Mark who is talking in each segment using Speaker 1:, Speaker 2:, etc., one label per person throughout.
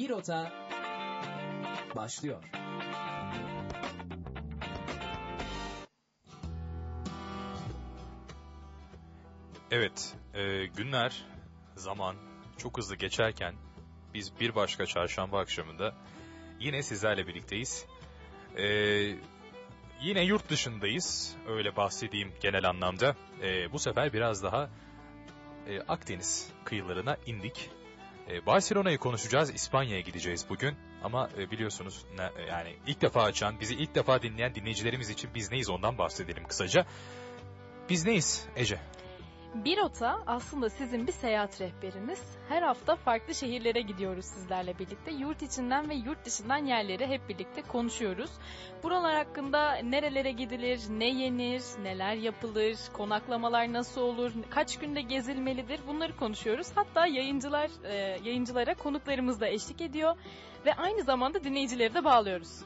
Speaker 1: Bir Rota başlıyor.
Speaker 2: Evet, e, günler, zaman çok hızlı geçerken biz bir başka çarşamba akşamında yine sizlerle birlikteyiz. E, yine yurt dışındayız, öyle bahsedeyim genel anlamda. E, bu sefer biraz daha e, Akdeniz kıyılarına indik. E, Barcelona'yı konuşacağız, İspanya'ya gideceğiz bugün. Ama e, biliyorsunuz ne, yani ilk defa açan, bizi ilk defa dinleyen dinleyicilerimiz için biz neyiz ondan bahsedelim kısaca. Biz neyiz Ece?
Speaker 3: Bir Ota aslında sizin bir seyahat rehberiniz. Her hafta farklı şehirlere gidiyoruz sizlerle birlikte. Yurt içinden ve yurt dışından yerleri hep birlikte konuşuyoruz. Buralar hakkında nerelere gidilir, ne yenir, neler yapılır, konaklamalar nasıl olur, kaç günde gezilmelidir bunları konuşuyoruz. Hatta yayıncılar e, yayıncılara konuklarımız da eşlik ediyor ve aynı zamanda dinleyicileri de bağlıyoruz.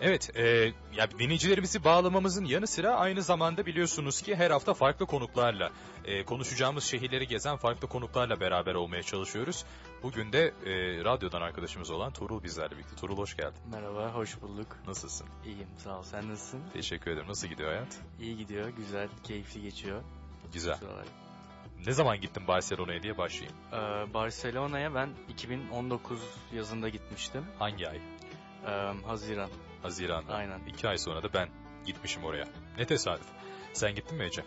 Speaker 2: Evet, e, ya dinleyicilerimizi bağlamamızın yanı sıra aynı zamanda biliyorsunuz ki her hafta farklı konuklarla e, konuşacağımız şehirleri gezen farklı konuklarla beraber olmaya çalışıyoruz. Bugün de e, radyodan arkadaşımız olan Tuğrul bizlerle birlikte. Tuğrul hoş geldin.
Speaker 4: Merhaba, hoş bulduk.
Speaker 2: Nasılsın?
Speaker 4: İyiyim, sağ ol. Sen nasılsın?
Speaker 2: Teşekkür ederim. Nasıl gidiyor hayat?
Speaker 4: İyi gidiyor, güzel, keyifli geçiyor.
Speaker 2: Güzel.
Speaker 4: Güzel.
Speaker 2: Ne zaman gittin Barcelona'ya diye başlayayım.
Speaker 4: Ee, Barcelona'ya ben 2019 yazında gitmiştim.
Speaker 2: Hangi ay?
Speaker 4: Ee, Haziran.
Speaker 2: Haziran'da.
Speaker 4: Aynen.
Speaker 2: İki ay sonra da ben gitmişim oraya. Ne tesadüf. Sen gittin mi Ece?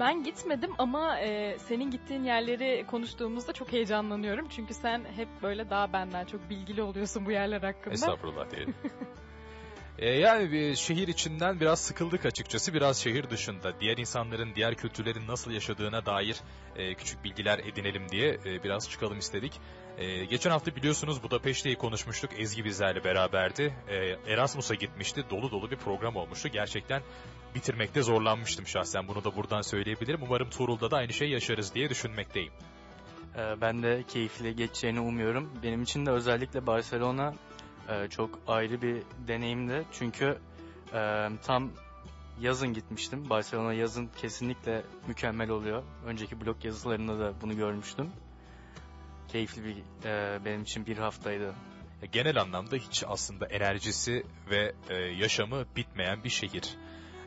Speaker 3: Ben gitmedim ama e, senin gittiğin yerleri konuştuğumuzda çok heyecanlanıyorum. Çünkü sen hep böyle daha benden çok bilgili oluyorsun bu yerler hakkında.
Speaker 2: Estağfurullah diyelim. E, yani bir şehir içinden biraz sıkıldık açıkçası. Biraz şehir dışında diğer insanların, diğer kültürlerin nasıl yaşadığına dair e, küçük bilgiler edinelim diye e, biraz çıkalım istedik. E, geçen hafta biliyorsunuz Budapeşte'yi konuşmuştuk. Ezgi bizlerle beraberdi. E, Erasmus'a gitmişti. Dolu dolu bir program olmuştu. Gerçekten bitirmekte zorlanmıştım şahsen. Bunu da buradan söyleyebilirim. Umarım Tuğrul'da da aynı şeyi yaşarız diye düşünmekteyim.
Speaker 4: Ee, ben de keyifli geçeceğini umuyorum. Benim için de özellikle Barcelona e, çok ayrı bir deneyimdi. Çünkü e, tam yazın gitmiştim. Barcelona yazın kesinlikle mükemmel oluyor. Önceki blog yazılarında da bunu görmüştüm. Keyifli bir e, benim için bir haftaydı.
Speaker 2: Genel anlamda hiç aslında enerjisi ve e, yaşamı bitmeyen bir şehir.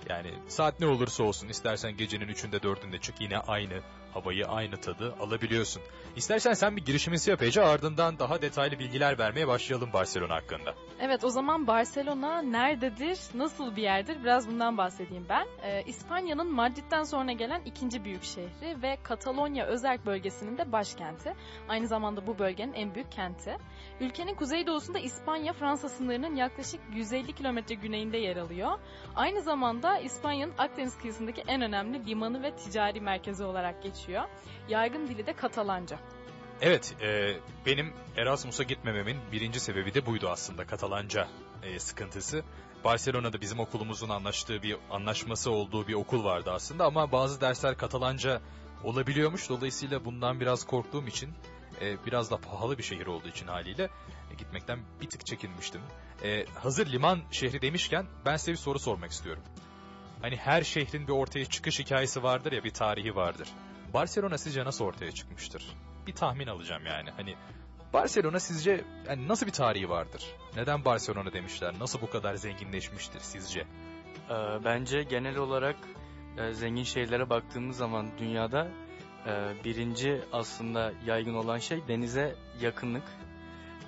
Speaker 2: Yani saat ne olursa olsun istersen gecenin üçünde dördünde çık yine aynı havayı aynı tadı alabiliyorsun. İstersen sen bir girişimisi yap Ece ardından daha detaylı bilgiler vermeye başlayalım Barcelona hakkında.
Speaker 3: Evet o zaman Barcelona nerededir, nasıl bir yerdir biraz bundan bahsedeyim ben. Ee, İspanya'nın Madrid'den sonra gelen ikinci büyük şehri ve Katalonya özerk bölgesinin de başkenti. Aynı zamanda bu bölgenin en büyük kenti. Ülkenin kuzeydoğusunda İspanya-Fransa sınırının yaklaşık 150 kilometre güneyinde yer alıyor. Aynı zamanda İspanya'nın Akdeniz kıyısındaki en önemli limanı ve ticari merkezi olarak geçiyor. Yaygın dili de Katalanca.
Speaker 2: Evet, e, benim Erasmus'a gitmememin birinci sebebi de buydu aslında Katalanca e, sıkıntısı. Barcelona'da bizim okulumuzun anlaştığı bir anlaşması olduğu bir okul vardı aslında ama bazı dersler Katalanca olabiliyormuş. Dolayısıyla bundan biraz korktuğum için e, biraz da pahalı bir şehir olduğu için haliyle e, gitmekten bir tık çekinmiştim. E, hazır liman şehri demişken ben size bir soru sormak istiyorum. Hani her şehrin bir ortaya çıkış hikayesi vardır ya bir tarihi vardır. Barcelona sizce nasıl ortaya çıkmıştır? Bir tahmin alacağım yani. Hani Barcelona sizce yani nasıl bir tarihi vardır? Neden Barcelona demişler? Nasıl bu kadar zenginleşmiştir sizce?
Speaker 4: Ee, bence genel olarak e, zengin şehirlere baktığımız zaman dünyada e, birinci aslında yaygın olan şey denize yakınlık.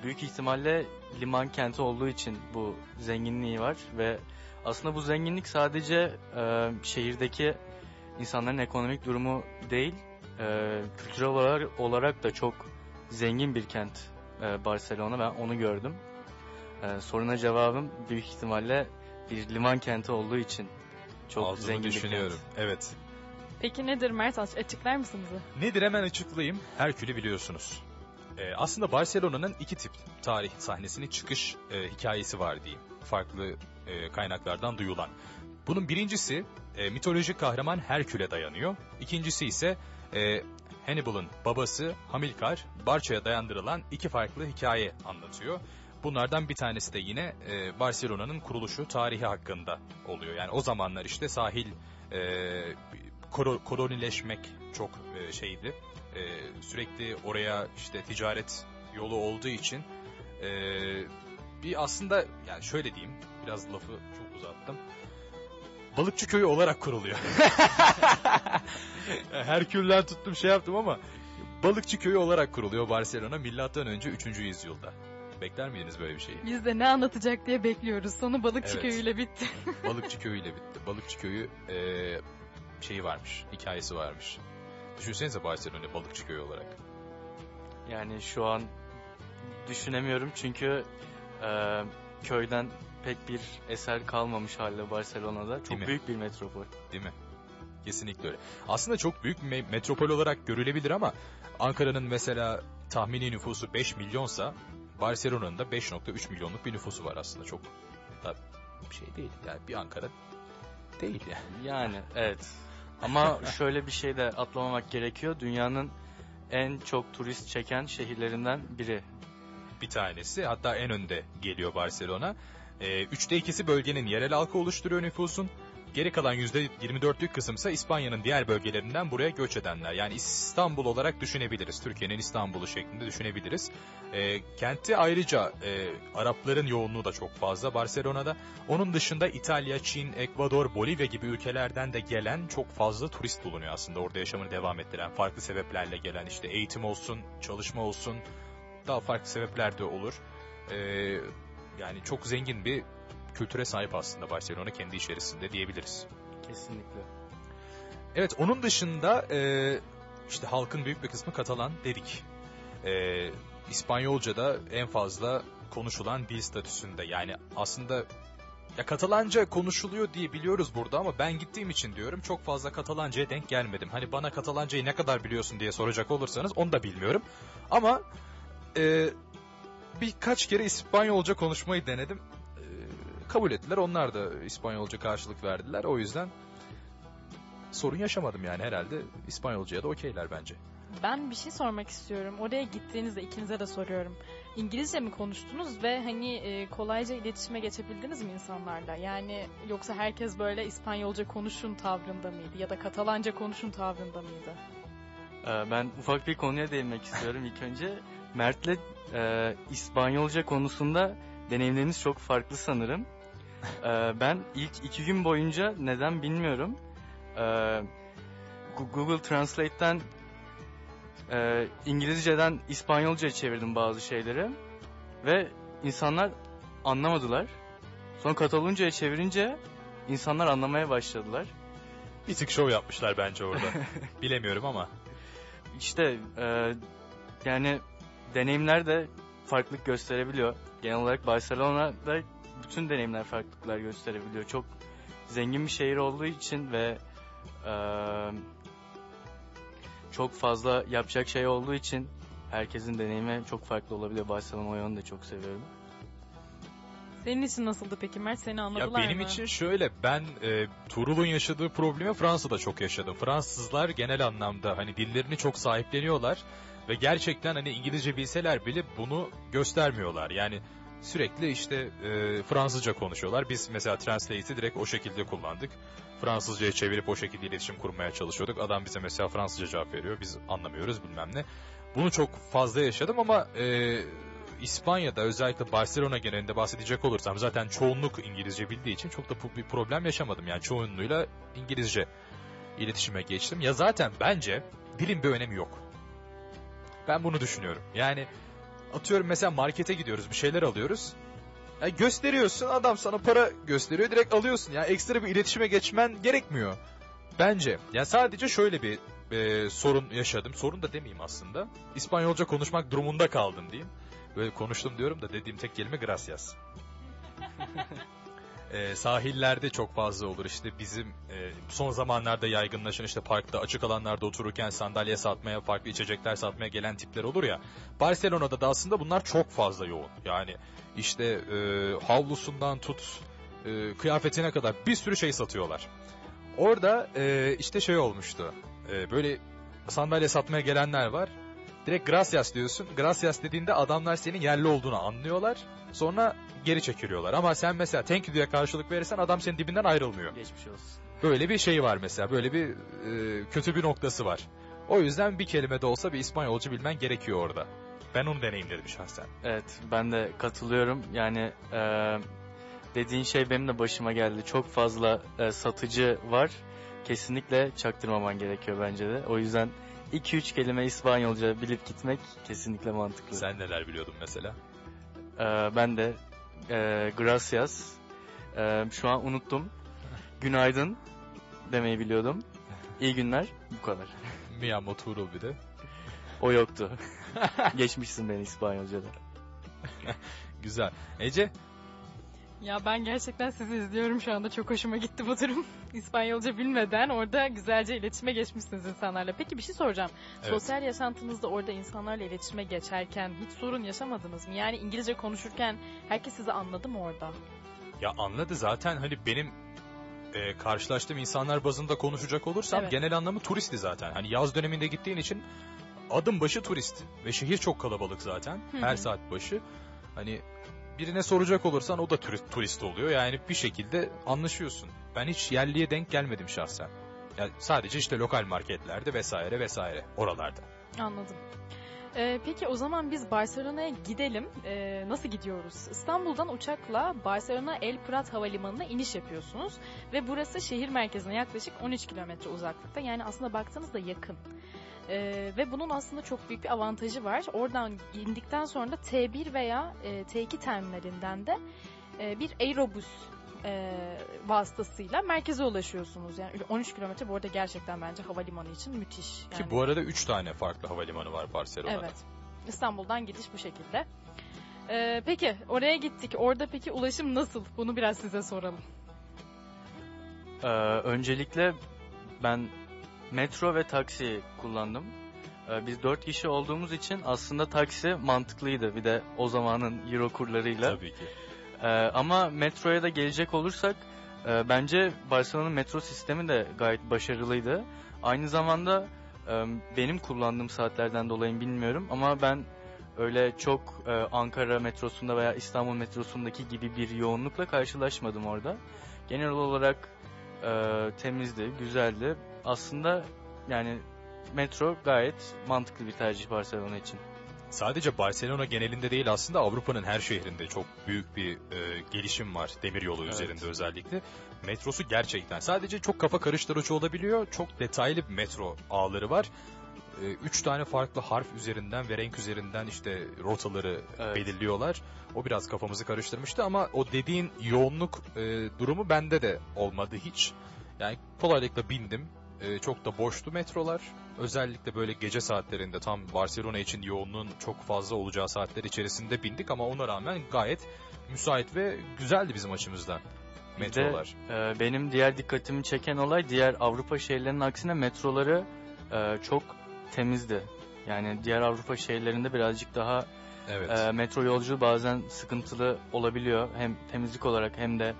Speaker 4: Büyük ihtimalle liman kenti olduğu için bu zenginliği var ve aslında bu zenginlik sadece e, şehirdeki insanların ekonomik durumu değil, e, kültürel olarak, olarak da çok zengin bir kent e, Barcelona. Ben onu gördüm. E, soruna cevabım büyük ihtimalle bir liman kenti olduğu için çok
Speaker 2: Aldığını
Speaker 4: zengin bir
Speaker 2: düşünüyorum.
Speaker 4: kent.
Speaker 2: Evet.
Speaker 3: Peki nedir Mert? Açıklar mısın bize?
Speaker 2: Nedir hemen açıklayayım. Herkül'ü biliyorsunuz. Ee, aslında Barcelona'nın iki tip tarih sahnesine çıkış e, hikayesi var diyeyim. Farklı e, kaynaklardan duyulan. Bunun birincisi e, mitolojik kahraman Herkül'e dayanıyor. İkincisi ise e, Hannibal'ın babası Hamilkar, Barça'ya dayandırılan iki farklı hikaye anlatıyor. Bunlardan bir tanesi de yine e, Barcelona'nın kuruluşu tarihi hakkında oluyor. Yani o zamanlar işte sahil e, kolonileşmek çok e, şeydi. E, sürekli oraya işte ticaret yolu olduğu için E, bir aslında yani şöyle diyeyim biraz lafı çok uzattım. Balıkçı köyü olarak kuruluyor. Herkül'den tuttum şey yaptım ama balıkçı köyü olarak kuruluyor Barcelona milattan önce 3. yüzyılda. Bekler miydiniz böyle bir şeyi?
Speaker 3: Biz de ne anlatacak diye bekliyoruz. Sonu balıkçı
Speaker 2: Evet.
Speaker 3: köyüyle bitti.
Speaker 2: Balıkçı köyüyle bitti. Balıkçı köyü eee şeyi varmış, hikayesi varmış. Düşünsenize Barcelona balıkçı köyü olarak.
Speaker 4: Yani şu an düşünemiyorum çünkü e, köyden pek bir eser kalmamış halde Barcelona'da.
Speaker 2: Değil
Speaker 4: Çok
Speaker 2: mi?
Speaker 4: büyük bir metropol.
Speaker 2: Değil mi? Kesinlikle öyle. Aslında çok büyük me- metropol olarak görülebilir ama Ankara'nın mesela tahmini nüfusu 5 milyonsa Barcelona'nın da 5.3 milyonluk bir nüfusu var aslında. Çok da bir şey değil. Yani bir Ankara değil yani.
Speaker 4: Yani evet. Ama şöyle bir şey de atlamamak gerekiyor. Dünyanın en çok turist çeken şehirlerinden biri.
Speaker 2: Bir tanesi. Hatta en önde geliyor Barcelona. Ee, üçte ikisi bölgenin yerel halkı oluşturuyor nüfusun. Geri kalan %24'lük kısımsa İspanya'nın diğer bölgelerinden buraya göç edenler. Yani İstanbul olarak düşünebiliriz. Türkiye'nin İstanbul'u şeklinde düşünebiliriz. Ee, kentte ayrıca e, Arapların yoğunluğu da çok fazla Barcelona'da. Onun dışında İtalya, Çin, Ekvador, Bolivya gibi ülkelerden de gelen çok fazla turist bulunuyor aslında. Orada yaşamını devam ettiren, farklı sebeplerle gelen işte eğitim olsun, çalışma olsun, daha farklı sebepler de olur. Ee, yani çok zengin bir kültüre sahip aslında Barcelona kendi içerisinde diyebiliriz.
Speaker 4: Kesinlikle.
Speaker 2: Evet onun dışında e, işte halkın büyük bir kısmı Katalan dedik. E, İspanyolca'da en fazla konuşulan dil statüsünde. Yani aslında ya Katalanca konuşuluyor diye biliyoruz burada ama ben gittiğim için diyorum çok fazla Katalanca'ya denk gelmedim. Hani bana Katalanca'yı ne kadar biliyorsun diye soracak olursanız onu da bilmiyorum. Ama e, birkaç kere İspanyolca konuşmayı denedim. E, kabul ettiler. Onlar da İspanyolca karşılık verdiler. O yüzden sorun yaşamadım yani herhalde İspanyolcaya da okeyler bence.
Speaker 3: Ben bir şey sormak istiyorum. Oraya gittiğinizde ikinize de soruyorum. İngilizce mi konuştunuz ve hani e, kolayca iletişime geçebildiniz mi insanlarla? Yani yoksa herkes böyle İspanyolca konuşun tavrında mıydı ya da Katalanca konuşun tavrında mıydı?
Speaker 4: Ee, Ben ufak bir konuya değinmek istiyorum ilk önce. Mert'le e, İspanyolca konusunda deneyimleriniz çok farklı sanırım. Ee, ben ilk iki gün boyunca neden bilmiyorum. e, Google Translate'ten e, İngilizceden İspanyolca'ya çevirdim bazı şeyleri. Ve insanlar anlamadılar. Sonra Katalonca'ya çevirince insanlar anlamaya başladılar.
Speaker 2: Bir tık şov yapmışlar bence orada. Bilemiyorum ama.
Speaker 4: İşte e, yani deneyimler de farklılık gösterebiliyor. Genel olarak Barcelona'da bütün deneyimler farklılıklar gösterebiliyor. Çok zengin bir şehir olduğu için ve e, çok fazla yapacak şey olduğu için herkesin deneyimi çok farklı olabiliyor. Barcelona o yönü de çok seviyorum.
Speaker 3: Senin için nasıldı peki Mert? Seni
Speaker 2: Ya
Speaker 3: anladılar
Speaker 2: benim
Speaker 3: mı?
Speaker 2: için şöyle ben e, Tuğrul'un yaşadığı problemi Fransa'da çok yaşadım. Fransızlar genel anlamda hani dillerini çok sahipleniyorlar ve gerçekten hani İngilizce bilseler bile bunu göstermiyorlar. Yani sürekli işte e, Fransızca konuşuyorlar. Biz mesela Translate'i direkt o şekilde kullandık. Fransızcaya çevirip o şekilde iletişim kurmaya çalışıyorduk. Adam bize mesela Fransızca cevap veriyor. Biz anlamıyoruz bilmem ne. Bunu çok fazla yaşadım ama e, İspanya'da özellikle Barcelona genelinde bahsedecek olursam zaten çoğunluk İngilizce bildiği için çok da bir problem yaşamadım. Yani çoğunluğuyla İngilizce iletişime geçtim. Ya zaten bence dilin bir önemi yok. Ben bunu düşünüyorum. Yani atıyorum mesela markete gidiyoruz bir şeyler alıyoruz. Ya gösteriyorsun adam sana para gösteriyor direkt alıyorsun. Ya ekstra bir iletişime geçmen gerekmiyor. Bence. Ya sadece şöyle bir e, sorun yaşadım. Sorun da demeyeyim aslında. İspanyolca konuşmak durumunda kaldım diyeyim. Böyle konuştum diyorum da dediğim tek kelime gracias. Ee, sahillerde çok fazla olur. İşte bizim e, son zamanlarda yaygınlaşan işte parkta açık alanlarda otururken sandalye satmaya farklı içecekler satmaya gelen tipler olur ya. Barcelona'da da aslında bunlar çok fazla yoğun. Yani işte e, havlusundan tut e, kıyafetine kadar bir sürü şey satıyorlar. Orada e, işte şey olmuştu. E, böyle sandalye satmaya gelenler var. Direkt gracias diyorsun. Gracias dediğinde adamlar senin yerli olduğunu anlıyorlar. Sonra geri çekiliyorlar. Ama sen mesela thank you diye karşılık verirsen adam senin dibinden ayrılmıyor.
Speaker 4: Geçmiş olsun.
Speaker 2: Böyle bir şey var mesela. Böyle bir e, kötü bir noktası var. O yüzden bir kelime de olsa bir İspanyolca bilmen gerekiyor orada. Ben onu deneyimledim şahsen.
Speaker 4: Evet ben de katılıyorum. Yani e, dediğin şey benim de başıma geldi. Çok fazla e, satıcı var. Kesinlikle çaktırmaman gerekiyor bence de. O yüzden 2-3 kelime İspanyolca bilip gitmek kesinlikle mantıklı.
Speaker 2: Sen neler biliyordun mesela?
Speaker 4: E, ben de e, gracias. E, şu an unuttum. Günaydın demeyi biliyordum. İyi günler. Bu kadar.
Speaker 2: Mi amo Tuğrul bir de.
Speaker 4: O yoktu. Geçmişsin beni İspanyolca'da.
Speaker 2: Güzel. Ece?
Speaker 3: Ya ben gerçekten sizi izliyorum şu anda. Çok hoşuma gitti bu durum. İspanyolca bilmeden orada güzelce iletişime geçmişsiniz insanlarla. Peki bir şey soracağım.
Speaker 2: Evet.
Speaker 3: Sosyal yaşantınızda orada insanlarla iletişime geçerken hiç sorun yaşamadınız mı? Yani İngilizce konuşurken herkes sizi anladı mı orada?
Speaker 2: Ya anladı zaten hani benim e, karşılaştığım insanlar bazında konuşacak olursam
Speaker 3: Evet.
Speaker 2: genel anlamı turisti zaten. Hani yaz döneminde gittiğin için adım başı turist ve şehir çok kalabalık zaten
Speaker 3: Hı
Speaker 2: her
Speaker 3: hı.
Speaker 2: saat başı. Hani birine soracak olursan o da turist, turist oluyor yani bir şekilde anlaşıyorsun. Ben hiç yerliye denk gelmedim şahsen. Yani sadece işte lokal marketlerde vesaire vesaire oralarda.
Speaker 3: Anladım. Ee, peki o zaman biz Barcelona'ya gidelim. Ee, nasıl gidiyoruz? İstanbul'dan uçakla Barcelona El Prat Havalimanı'na iniş yapıyorsunuz. Ve burası şehir merkezine yaklaşık 13 kilometre uzaklıkta. Yani aslında baktığınızda yakın. Ee, ve bunun aslında çok büyük bir avantajı var. Oradan indikten sonra da T1 veya e, T2 terminalinden de e, bir aerobüs e, vasıtasıyla merkeze ulaşıyorsunuz. Yani 13 kilometre bu arada gerçekten bence havalimanı için müthiş.
Speaker 2: Ki
Speaker 3: Yani-
Speaker 2: bu arada 3 tane farklı havalimanı var Barcelona'da.
Speaker 3: Evet. İstanbul'dan gidiş bu şekilde. Ee, peki oraya gittik. Orada peki ulaşım nasıl? Bunu biraz size soralım.
Speaker 4: Ee, öncelikle ben metro ve taksi kullandım. Ee, biz dört kişi olduğumuz için aslında taksi mantıklıydı. Bir de o zamanın euro kurlarıyla.
Speaker 2: Tabii ki.
Speaker 4: Ee, ama metroya da gelecek olursak e, bence Barcelona'nın metro sistemi de gayet başarılıydı. Aynı zamanda e, benim kullandığım saatlerden dolayı bilmiyorum ama ben öyle çok e, Ankara metrosunda veya İstanbul metrosundaki gibi bir yoğunlukla karşılaşmadım orada. Genel olarak e, temizdi, güzeldi. Aslında yani metro gayet mantıklı bir tercih Barcelona için.
Speaker 2: Sadece Barcelona genelinde değil aslında Avrupa'nın her şehrinde çok büyük bir e, gelişim var demiryolu
Speaker 4: Evet.
Speaker 2: üzerinde özellikle. Metrosu gerçekten sadece çok kafa karıştırıcı olabiliyor. Çok detaylı bir metro ağları var. E, üç tane farklı harf üzerinden ve renk üzerinden işte rotaları
Speaker 4: Evet.
Speaker 2: belirliyorlar. O biraz kafamızı karıştırmıştı ama o dediğin yoğunluk e, durumu bende de olmadı hiç. Yani kolaylıkla bindim. E, çok da boştu metrolar. Özellikle böyle gece saatlerinde tam Barcelona için yoğunluğun çok fazla olacağı saatler içerisinde bindik ama ona rağmen gayet müsait ve güzeldi bizim açımızdan
Speaker 4: Bir de,
Speaker 2: metrolar.
Speaker 4: e, benim diğer dikkatimi çeken olay diğer Avrupa şehirlerinin aksine metroları e, çok temizdi. Yani diğer Avrupa şehirlerinde birazcık daha
Speaker 2: Evet.
Speaker 4: e, metro yolculuğu bazen sıkıntılı olabiliyor. Hem temizlik olarak hem de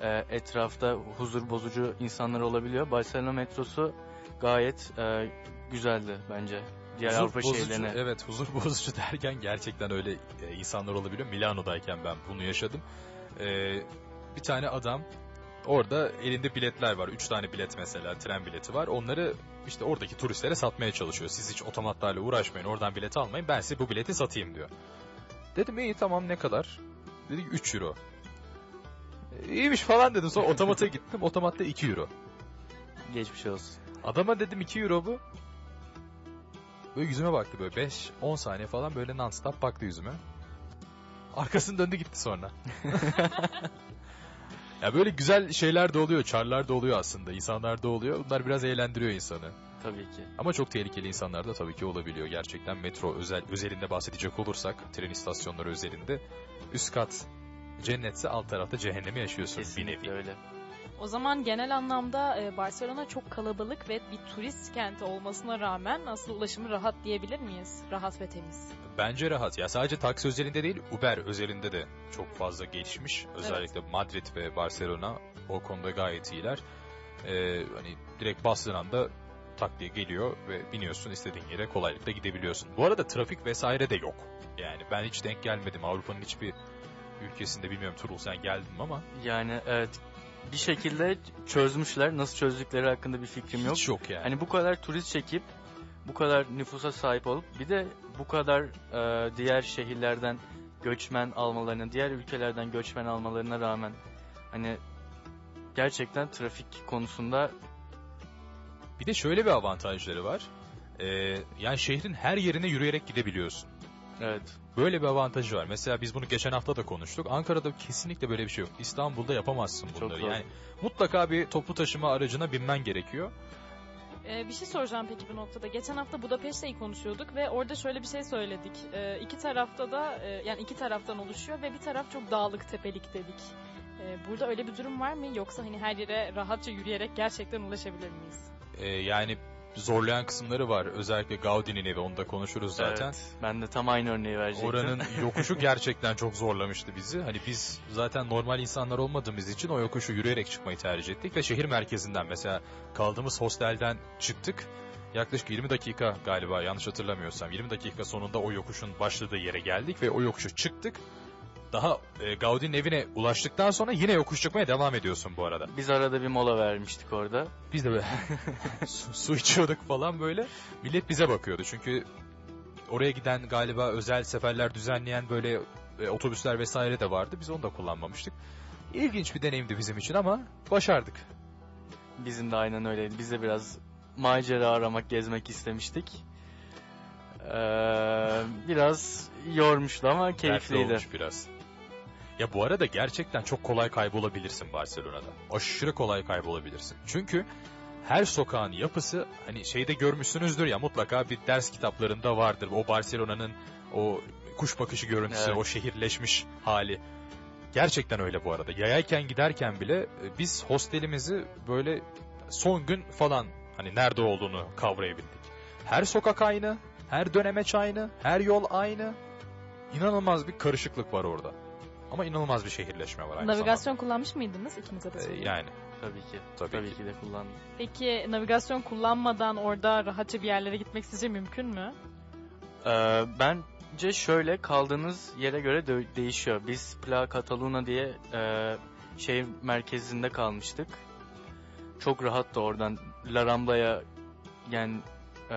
Speaker 4: e, etrafta huzur bozucu insanlar olabiliyor. Barcelona metrosu gayet e, güzeldi bence. Diğer
Speaker 2: Huzur
Speaker 4: Avrupa
Speaker 2: bozucu,
Speaker 4: şehirlerine.
Speaker 2: Evet huzur bozucu derken gerçekten öyle e, insanlar olabiliyor. Milano'dayken ben bunu yaşadım. E, bir tane adam orada elinde biletler var. Üç tane bilet mesela tren bileti var. Onları işte oradaki turistlere satmaya çalışıyor. Siz hiç otomatlarla uğraşmayın oradan bilet almayın ben size bu bileti satayım diyor. Dedim iyi tamam ne kadar? Dedi ki 3 euro. İyiymiş falan dedim sonra otomata gittim otomatta 2 euro.
Speaker 4: Geçmiş olsun.
Speaker 2: Adama dedim 2 euro bu. Böyle yüzüme baktı böyle 5-10 saniye falan böyle non-stop baktı yüzüme. Arkasını döndü gitti sonra. ya böyle güzel şeyler de oluyor, çarlar da oluyor aslında. insanlar da oluyor. Bunlar biraz eğlendiriyor insanı.
Speaker 4: Tabii ki.
Speaker 2: Ama çok tehlikeli insanlar da tabii ki olabiliyor. Gerçekten metro özel özelinde bahsedecek olursak, tren istasyonları özelinde üst kat cennetse alt tarafta cehennemi yaşıyorsun bir
Speaker 4: Kesinlikle
Speaker 2: nevi.
Speaker 4: öyle.
Speaker 3: O zaman genel anlamda e, Barcelona çok kalabalık ve bir turist kenti olmasına rağmen aslında ulaşımı rahat diyebilir miyiz? Rahat ve temiz.
Speaker 2: Bence rahat. Ya sadece taksi özelinde değil, Uber özelinde de çok fazla gelişmiş. Özellikle Madrid ve Barcelona o konuda gayet iyiler. Ee, hani direkt bastığın anda tak diye geliyor ve biniyorsun istediğin yere kolaylıkla gidebiliyorsun. Bu arada trafik vesaire de yok. Yani ben hiç denk gelmedim. Avrupa'nın hiçbir ülkesinde bilmiyorum Turul sen geldin mi ama
Speaker 4: Yani evet bir şekilde çözmüşler. Nasıl çözdükleri hakkında bir fikrim yok.
Speaker 2: hiç yok yani.
Speaker 4: Hani bu kadar turist çekip bu kadar nüfusa sahip olup bir de bu kadar e, diğer şehirlerden göçmen almalarına, diğer ülkelerden göçmen almalarına rağmen hani gerçekten trafik konusunda
Speaker 2: Bir de şöyle bir avantajları var. Ee, yani şehrin her yerine yürüyerek gidebiliyorsun.
Speaker 4: evet
Speaker 2: Böyle bir avantajı var. Mesela biz bunu geçen hafta da konuştuk. Ankara'da kesinlikle böyle bir şey yok. İstanbul'da yapamazsın
Speaker 4: Çok
Speaker 2: bunları.
Speaker 4: zor.
Speaker 2: Yani mutlaka bir toplu taşıma aracına binmen gerekiyor.
Speaker 3: Ee, bir şey soracağım peki bu noktada. Geçen hafta Budapeşte'yi konuşuyorduk ve orada şöyle bir şey söyledik. Ee, iki tarafta da e, yani iki taraftan oluşuyor ve bir taraf çok dağlık tepelik dedik. Ee, burada öyle bir durum var mı yoksa hani her yere rahatça yürüyerek gerçekten ulaşabilir miyiz?
Speaker 2: Ee, yani zorlayan kısımları var. Özellikle Gaudi'nin evi onu da konuşuruz zaten.
Speaker 4: Evet, ben de tam aynı örneği verecektim.
Speaker 2: Oranın yokuşu gerçekten çok zorlamıştı bizi. Hani biz zaten normal insanlar olmadığımız için o yokuşu yürüyerek çıkmayı tercih ettik ve şehir merkezinden mesela kaldığımız hostelden çıktık. Yaklaşık 20 dakika galiba yanlış hatırlamıyorsam 20 dakika sonunda o yokuşun başladığı yere geldik ve o yokuşu çıktık. Daha e, Gaudi'nin evine ulaştıktan sonra yine yokuş çıkmaya devam ediyorsun bu arada.
Speaker 4: Biz arada bir mola vermiştik orada.
Speaker 2: Biz de böyle su, su içiyorduk falan böyle. Millet bize bakıyordu çünkü oraya giden galiba özel seferler düzenleyen böyle e, otobüsler vesaire de vardı. Biz onu da kullanmamıştık. İlginç bir deneyimdi bizim için ama başardık.
Speaker 4: Bizim de aynen öyleydi. Biz de biraz macera aramak, gezmek istemiştik. Ee, biraz yormuştu ama
Speaker 2: Dertli
Speaker 4: keyifliydi.
Speaker 2: olmuş biraz. Ya bu arada gerçekten çok kolay kaybolabilirsin Barcelona'da. Aşırı kolay kaybolabilirsin. Çünkü her sokağın yapısı hani şeyde görmüşsünüzdür ya mutlaka bir ders kitaplarında vardır. O Barcelona'nın o kuş bakışı görüntüsü,
Speaker 4: Evet.
Speaker 2: o şehirleşmiş hali. Gerçekten öyle bu arada. Yayayken giderken bile e, biz hostelimizi böyle son gün falan hani nerede olduğunu kavrayabildik. Her sokak aynı, her dönemeç aynı, her yol aynı. İnanılmaz bir karışıklık var orada. Ama inanılmaz bir şehirleşme var aynı
Speaker 3: Navigasyon kullanmış mıydınız ikinize de
Speaker 2: zamanda. Ee, yani
Speaker 4: Tabii ki.
Speaker 2: Tabii
Speaker 4: Tabii,
Speaker 2: ki.
Speaker 4: ki. de kullandım.
Speaker 3: Peki navigasyon kullanmadan orada rahatça bir yerlere gitmek sizce mümkün mü?
Speaker 4: Ee, bence şöyle kaldığınız yere göre dö- değişiyor. Biz Plaza Cataluna diye e, şehir merkezinde kalmıştık. Çok rahattı oradan La Rambla'ya yani e,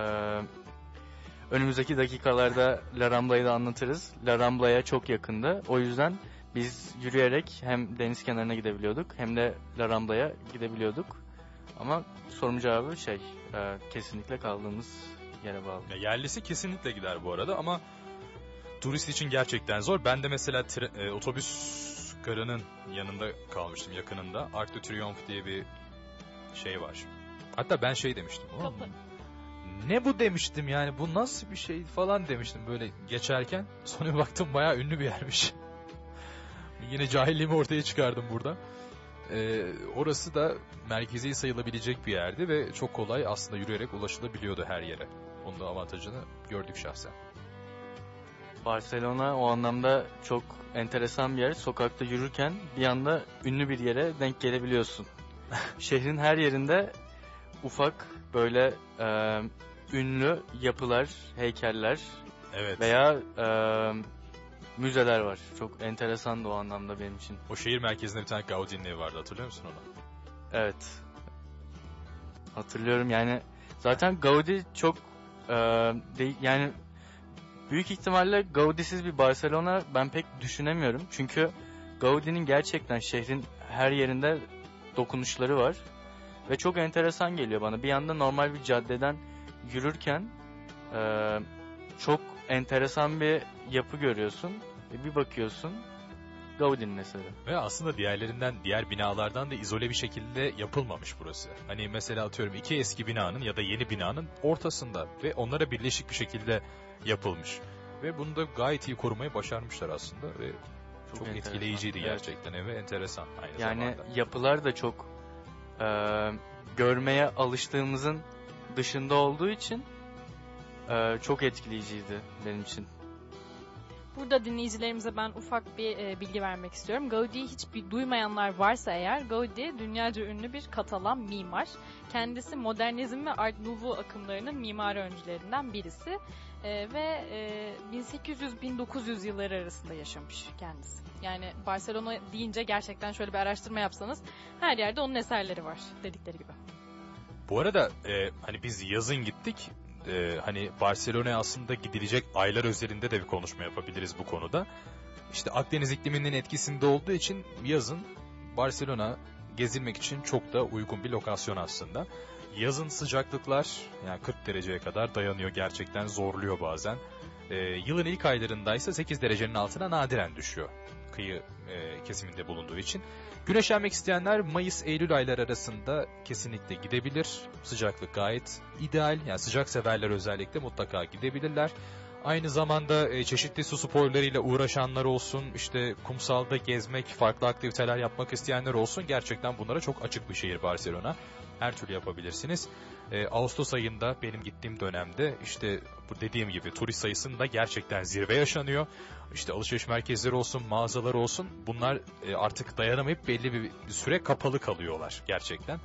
Speaker 4: önümüzdeki dakikalarda La Rambla'yı da anlatırız. La Rambla'ya çok yakındı. O yüzden biz yürüyerek hem deniz kenarına gidebiliyorduk hem de La Rambla'ya gidebiliyorduk. Ama sorunun cevabı şey e, kesinlikle kaldığımız yere bağlı.
Speaker 2: ya yerlisi kesinlikle gider bu arada ama turist için gerçekten zor. Ben de mesela tre- e, otobüs garının yanında kalmıştım yakınında. Arc de Triomphe diye bir şey var. Hatta ben şey demiştim. "Ulan
Speaker 3: Kapı.
Speaker 2: Ne bu demiştim yani bu nasıl bir şey falan demiştim böyle geçerken. Sonra baktım bayağı ünlü bir yermiş. Yine cahilliğimi ortaya çıkardım burada. Ee, orası da merkezi sayılabilecek bir yerdi ve çok kolay aslında yürüyerek ulaşılabiliyordu her yere. Onun da avantajını gördük şahsen.
Speaker 4: Barcelona o anlamda çok enteresan bir yer. Sokakta yürürken bir anda ünlü bir yere denk gelebiliyorsun. Şehrin her yerinde ufak böyle e, ünlü yapılar, heykeller
Speaker 2: Evet.
Speaker 4: veya e, müzeler var. Çok enteresan o anlamda benim için.
Speaker 2: O şehir merkezinde bir tane Gaudi'nin evi vardı hatırlıyor musun onu?
Speaker 4: Evet. Hatırlıyorum yani zaten Gaudi çok e, de- yani büyük ihtimalle Gaudi'siz bir Barcelona ben pek düşünemiyorum. Çünkü Gaudi'nin gerçekten şehrin her yerinde dokunuşları var. Ve çok enteresan geliyor bana. Bir yanda normal bir caddeden yürürken e, çok enteresan bir yapı görüyorsun. Ve bir bakıyorsun Gaudi'nin eseri.
Speaker 2: Ve aslında diğerlerinden, diğer binalardan da izole bir şekilde yapılmamış burası. Hani mesela atıyorum iki eski binanın ya da yeni binanın ortasında ve onlara birleşik bir şekilde yapılmış. Ve bunu da gayet iyi korumayı başarmışlar aslında ve çok,
Speaker 4: enteresan.
Speaker 2: etkileyiciydi
Speaker 4: Evet.
Speaker 2: gerçekten ve enteresan aynı
Speaker 4: Yani
Speaker 2: zamanda.
Speaker 4: yapılar da çok e, görmeye alıştığımızın dışında olduğu için e, çok etkileyiciydi benim için.
Speaker 3: Burada dinleyicilerimize ben ufak bir e, bilgi vermek istiyorum. Gaudi'yi hiç bir duymayanlar varsa eğer, Gaudi dünyaca ünlü bir Katalan mimar. Kendisi modernizm ve Art Nouveau akımlarının mimari öncülerinden birisi. E, ve e, 1800-1900 yılları arasında yaşamış kendisi. Yani Barcelona deyince gerçekten şöyle bir araştırma yapsanız her yerde onun eserleri var dedikleri gibi.
Speaker 2: Bu arada e, hani biz yazın gittik. E, hani Barcelona'ya aslında gidilecek aylar üzerinde de bir konuşma yapabiliriz bu konuda. İşte Akdeniz ikliminin etkisinde olduğu için yazın Barcelona gezilmek için çok da uygun bir lokasyon aslında. Yazın sıcaklıklar yani 40 dereceye kadar dayanıyor gerçekten zorluyor bazen. Ee, yılın ilk aylarındaysa 8 derecenin altına nadiren düşüyor kıyı e, kesiminde bulunduğu için. Güneşlenmek isteyenler Mayıs-Eylül ayları arasında kesinlikle gidebilir. Sıcaklık gayet ideal. Yani sıcak severler özellikle mutlaka gidebilirler. Aynı zamanda e, çeşitli su sporlarıyla uğraşanlar olsun, işte kumsalda gezmek, farklı aktiviteler yapmak isteyenler olsun. Gerçekten bunlara çok açık bir şehir Barcelona. Her türlü yapabilirsiniz. E, Ağustos ayında benim gittiğim dönemde işte bu dediğim gibi turist sayısında gerçekten zirve yaşanıyor. İşte alışveriş merkezleri olsun, mağazalar olsun bunlar e, artık dayanamayıp belli bir süre kapalı kalıyorlar gerçekten.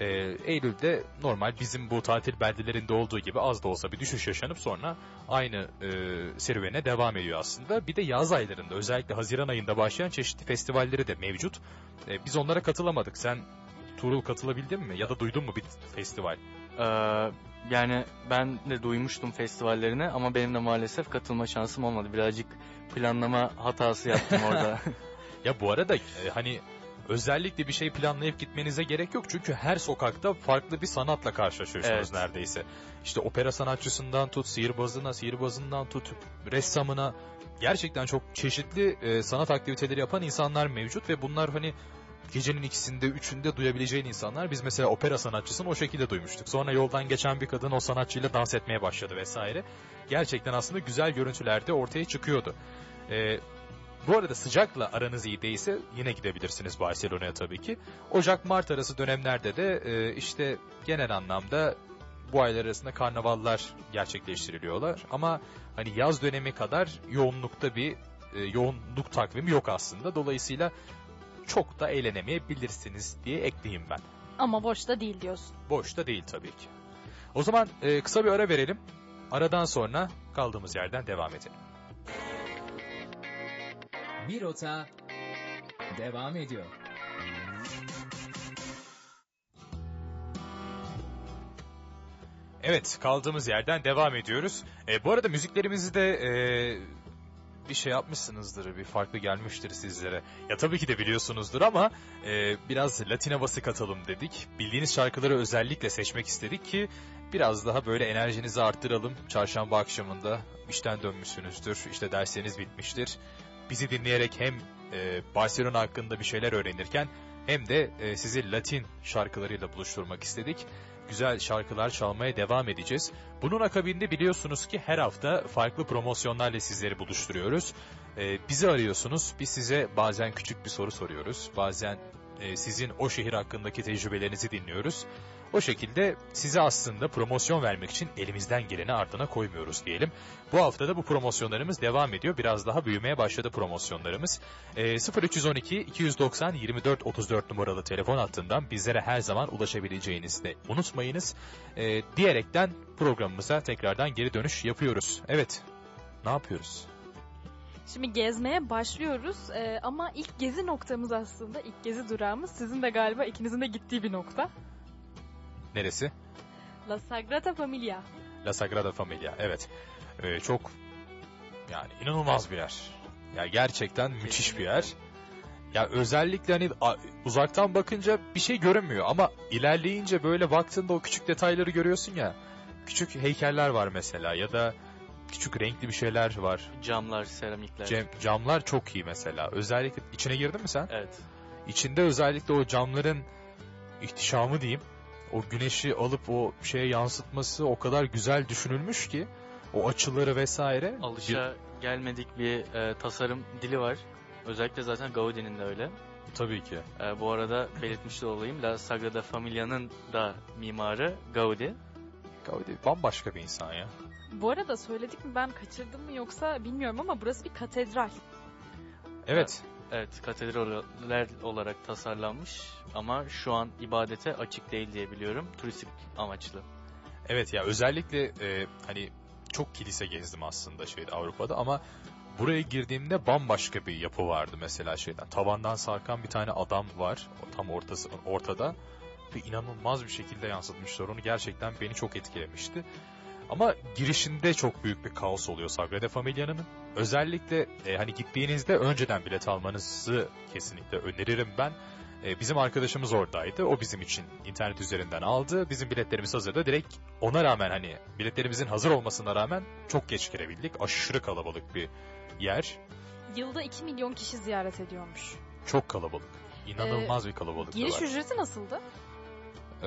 Speaker 2: E, Eylül'de normal bizim bu tatil beldelerinde olduğu gibi az da olsa bir düşüş yaşanıp sonra aynı e, serüvene devam ediyor aslında. Bir de yaz aylarında özellikle Haziran ayında başlayan çeşitli festivalleri de mevcut. E, biz onlara katılamadık. Sen Tuğrul katılabildin mi? Ya da duydun mu bir festival?
Speaker 4: Ee, yani ben de duymuştum festivallerine ama benim de maalesef katılma şansım olmadı. Birazcık planlama hatası yaptım orada.
Speaker 2: Ya bu arada e, hani özellikle bir şey planlayıp gitmenize gerek yok. Çünkü her sokakta farklı bir sanatla karşılaşıyorsunuz
Speaker 4: Evet.
Speaker 2: neredeyse. İşte opera sanatçısından tut, sihirbazına, sihirbazından tut, ressamına. Gerçekten çok çeşitli e, sanat aktiviteleri yapan insanlar mevcut ve bunlar hani gecenin ikisinde, üçünde duyabileceğin insanlar. Biz mesela opera sanatçısını o şekilde duymuştuk. Sonra yoldan geçen bir kadın o sanatçıyla dans etmeye başladı vesaire. Gerçekten aslında güzel görüntüler de ortaya çıkıyordu. E, bu arada sıcakla aranız iyi değilse yine gidebilirsiniz Barcelona'ya tabii ki. Ocak-Mart arası dönemlerde de e, işte genel anlamda bu aylar arasında karnavallar gerçekleştiriliyorlar. Ama hani yaz dönemi kadar yoğunlukta bir e, yoğunluk takvimi yok aslında. Dolayısıyla çok da eğlenemeyebilirsiniz diye ekleyeyim ben.
Speaker 3: Ama boş da değil diyorsun.
Speaker 2: Boş da değil tabii ki. O zaman e, kısa bir ara verelim. Aradan sonra kaldığımız yerden devam edelim.
Speaker 1: Bir rota devam ediyor.
Speaker 2: Evet kaldığımız yerden devam ediyoruz. E, bu arada müziklerimizi de e, bir şey yapmışsınızdır, bir farklı gelmiştir sizlere. Ya tabii ki de biliyorsunuzdur ama e, biraz Latin havası katalım dedik. Bildiğiniz şarkıları özellikle seçmek istedik ki biraz daha böyle enerjinizi arttıralım. Çarşamba akşamında işten dönmüşsünüzdür, işte dersleriniz bitmiştir. Bizi dinleyerek hem e, Barcelona hakkında bir şeyler öğrenirken hem de e, sizi Latin şarkılarıyla buluşturmak istedik güzel şarkılar çalmaya devam edeceğiz. Bunun akabinde biliyorsunuz ki her hafta farklı promosyonlarla sizleri buluşturuyoruz. Ee, bizi arıyorsunuz, biz size bazen küçük bir soru soruyoruz, bazen e, sizin o şehir hakkındaki tecrübelerinizi dinliyoruz. O şekilde size aslında promosyon vermek için elimizden geleni ardına koymuyoruz diyelim. Bu hafta da bu promosyonlarımız devam ediyor. Biraz daha büyümeye başladı promosyonlarımız. E, 0312 290 24 34 numaralı telefon hattından bizlere her zaman ulaşabileceğinizi de unutmayınız. E, diyerekten programımıza tekrardan geri dönüş yapıyoruz. Evet, ne yapıyoruz?
Speaker 3: Şimdi gezmeye başlıyoruz Ee, ama ilk gezi noktamız aslında, ilk gezi durağımız sizin de galiba ikinizin de gittiği bir nokta.
Speaker 2: Neresi?
Speaker 3: La Sagrada Familia.
Speaker 2: La Sagrada Familia, evet. E, çok yani inanılmaz bir yer. Ya gerçekten müthiş bir yer. Ya özellikle hani uzaktan bakınca bir şey görünmüyor ama ilerleyince böyle baktığında o küçük detayları görüyorsun ya. Küçük heykeller var mesela ya da küçük renkli bir şeyler var.
Speaker 4: Camlar, seramikler.
Speaker 2: Cam- camlar çok iyi mesela. Özellikle içine girdin mi sen?
Speaker 4: Evet.
Speaker 2: İçinde özellikle o camların ihtişamı diyeyim. O güneşi alıp o şeye yansıtması o kadar güzel düşünülmüş ki o açıları vesaire.
Speaker 4: Alışa gelmedik bir e, tasarım dili var. Özellikle zaten Gaudi'nin de öyle.
Speaker 2: Tabii ki.
Speaker 4: E, bu arada belirtmiş de olayım. La Sagrada Familia'nın da mimarı Gaudi.
Speaker 2: Gaudi bambaşka bir insan ya.
Speaker 3: Bu arada söyledik mi ben kaçırdım mı yoksa bilmiyorum ama burası bir katedral.
Speaker 2: Evet.
Speaker 4: Evet, katedraller olarak tasarlanmış ama şu an ibadete açık değil diye biliyorum. Turistik amaçlı.
Speaker 2: Evet ya özellikle e, hani çok kilise gezdim aslında şeyde Avrupa'da ama buraya girdiğimde bambaşka bir yapı vardı mesela şeyden. Tavandan sarkan bir tane adam var tam ortası ortada ve inanılmaz bir şekilde yansıtmışlar onu gerçekten beni çok etkilemişti. Ama girişinde çok büyük bir kaos oluyor Sagrada Familia'nın. Özellikle e, hani gittiğinizde önceden bilet almanızı kesinlikle öneririm ben. E, bizim arkadaşımız oradaydı. O bizim için internet üzerinden aldı. Bizim biletlerimiz hazırdı. Direkt ona rağmen hani biletlerimizin hazır olmasına rağmen çok geç girebildik. Aşırı kalabalık bir yer.
Speaker 3: Yılda 2 milyon kişi ziyaret ediyormuş.
Speaker 2: Çok kalabalık. İnanılmaz bir kalabalık
Speaker 3: Giriş
Speaker 2: var.
Speaker 3: ücreti nasıldı?
Speaker 2: Ee,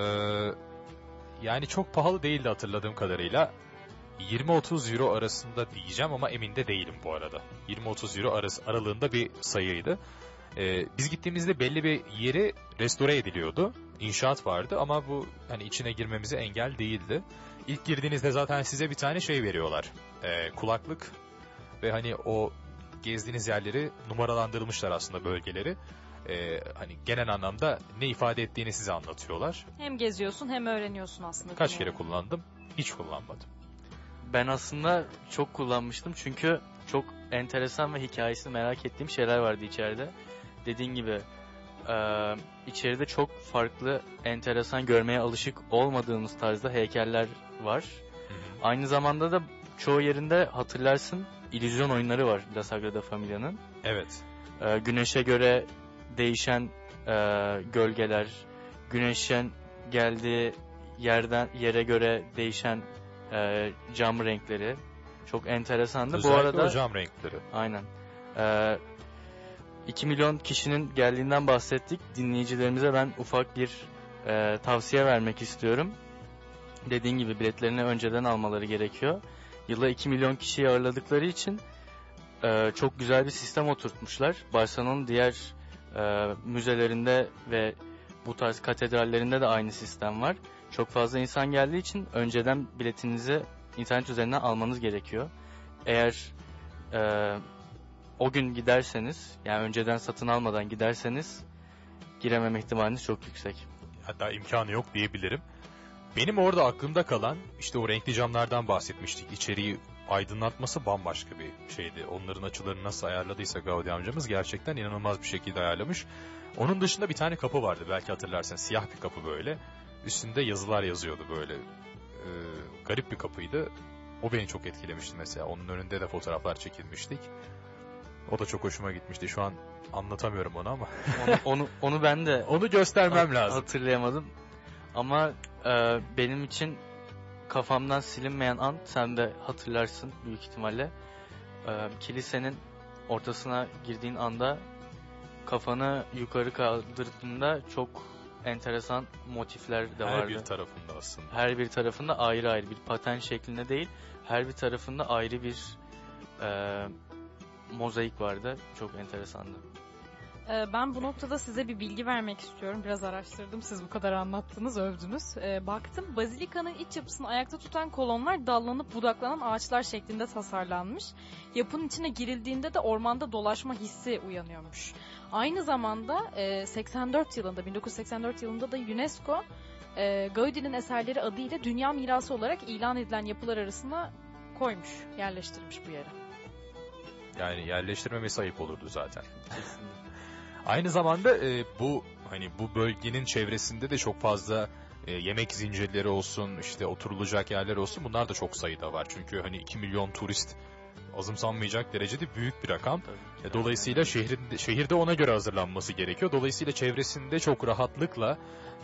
Speaker 2: yani çok pahalı değildi hatırladığım kadarıyla. 20-30 euro arasında diyeceğim ama emin de değilim bu arada. 20-30 euro arası, aralığında bir sayıydı. Ee, biz gittiğimizde belli bir yeri restore ediliyordu. İnşaat vardı ama bu hani içine girmemize engel değildi. İlk girdiğinizde zaten size bir tane şey veriyorlar. Ee, kulaklık ve hani o gezdiğiniz yerleri numaralandırmışlar aslında bölgeleri. Ee, hani genel anlamda ne ifade ettiğini size anlatıyorlar.
Speaker 3: Hem geziyorsun hem öğreniyorsun aslında.
Speaker 2: Kaç kere kullandım? Hiç kullanmadım.
Speaker 4: Ben aslında çok kullanmıştım çünkü çok enteresan ve hikayesini merak ettiğim şeyler vardı içeride. Dediğin gibi e, içeride çok farklı, enteresan görmeye alışık olmadığımız tarzda heykeller var. Aynı zamanda da çoğu yerinde hatırlarsın illüzyon oyunları var La Sagrada Familia'nın.
Speaker 2: Evet.
Speaker 4: E, güneşe göre değişen e, gölgeler, güneşin geldiği yerden yere göre değişen e, cam renkleri çok enteresandı.
Speaker 2: Özellikle
Speaker 4: Bu arada
Speaker 2: o cam renkleri.
Speaker 4: aynen. E, 2 milyon kişinin geldiğinden bahsettik. Dinleyicilerimize ben ufak bir e, tavsiye vermek istiyorum. Dediğin gibi biletlerini önceden almaları gerekiyor. Yılda 2 milyon kişiyi ağırladıkları için e, çok güzel bir sistem oturtmuşlar. Barcelona'nın diğer e, müzelerinde ve bu tarz katedrallerinde de aynı sistem var. Çok fazla insan geldiği için önceden biletinizi internet üzerinden almanız gerekiyor. Eğer e, o gün giderseniz, yani önceden satın almadan giderseniz girememe ihtimaliniz çok yüksek.
Speaker 2: Hatta imkanı yok diyebilirim. Benim orada aklımda kalan işte o renkli camlardan bahsetmiştik. İçeriği aydınlatması bambaşka bir şeydi. Onların açılarını nasıl ayarladıysa Gaudi amcamız gerçekten inanılmaz bir şekilde ayarlamış. Onun dışında bir tane kapı vardı belki hatırlarsın. Siyah bir kapı böyle. Üstünde yazılar yazıyordu böyle. Ee, garip bir kapıydı. O beni çok etkilemişti mesela. Onun önünde de fotoğraflar çekilmiştik. O da çok hoşuma gitmişti. Şu an anlatamıyorum onu ama.
Speaker 4: Onu, onu, onu ben de
Speaker 2: Onu göstermem lazım.
Speaker 4: Hatırlayamadım. Ama e, benim için kafamdan silinmeyen an sen de hatırlarsın büyük ihtimalle. E, kilisenin ortasına girdiğin anda kafanı yukarı kaldırdığında çok enteresan motifler de
Speaker 2: Her
Speaker 4: vardı.
Speaker 2: bir tarafında aslında.
Speaker 4: her bir tarafında ayrı ayrı bir paten şeklinde değil, her bir tarafında ayrı bir e, mozaik vardı. Çok enteresandı.
Speaker 3: Ee, Ben bu noktada size bir bilgi vermek istiyorum. Biraz araştırdım. Siz bu kadar anlattınız, övdünüz. Ee, baktım bazilikanın iç yapısını ayakta tutan kolonlar dallanıp budaklanan ağaçlar şeklinde tasarlanmış. Yapının içine girildiğinde de ormanda dolaşma hissi uyanıyormuş. Aynı zamanda e, 84 yılında, 1984 yılında da UNESCO e, Gaudi'nin eserleri adıyla Dünya Mirası olarak ilan edilen yapılar arasına koymuş, yerleştirmiş bu yere.
Speaker 2: Yani yerleştirmemesi ayıp olurdu zaten.
Speaker 4: Kesinlikle.
Speaker 2: Aynı zamanda e, bu hani bu bölgenin çevresinde de çok fazla e, yemek zincirleri olsun, işte oturulacak yerler olsun. Bunlar da çok sayıda var. Çünkü hani 2 milyon turist azımsanmayacak derecede büyük bir rakam.
Speaker 4: Tabii.
Speaker 2: E, Dolayısıyla şehrin, şehirde ona göre hazırlanması gerekiyor. Dolayısıyla çevresinde çok rahatlıkla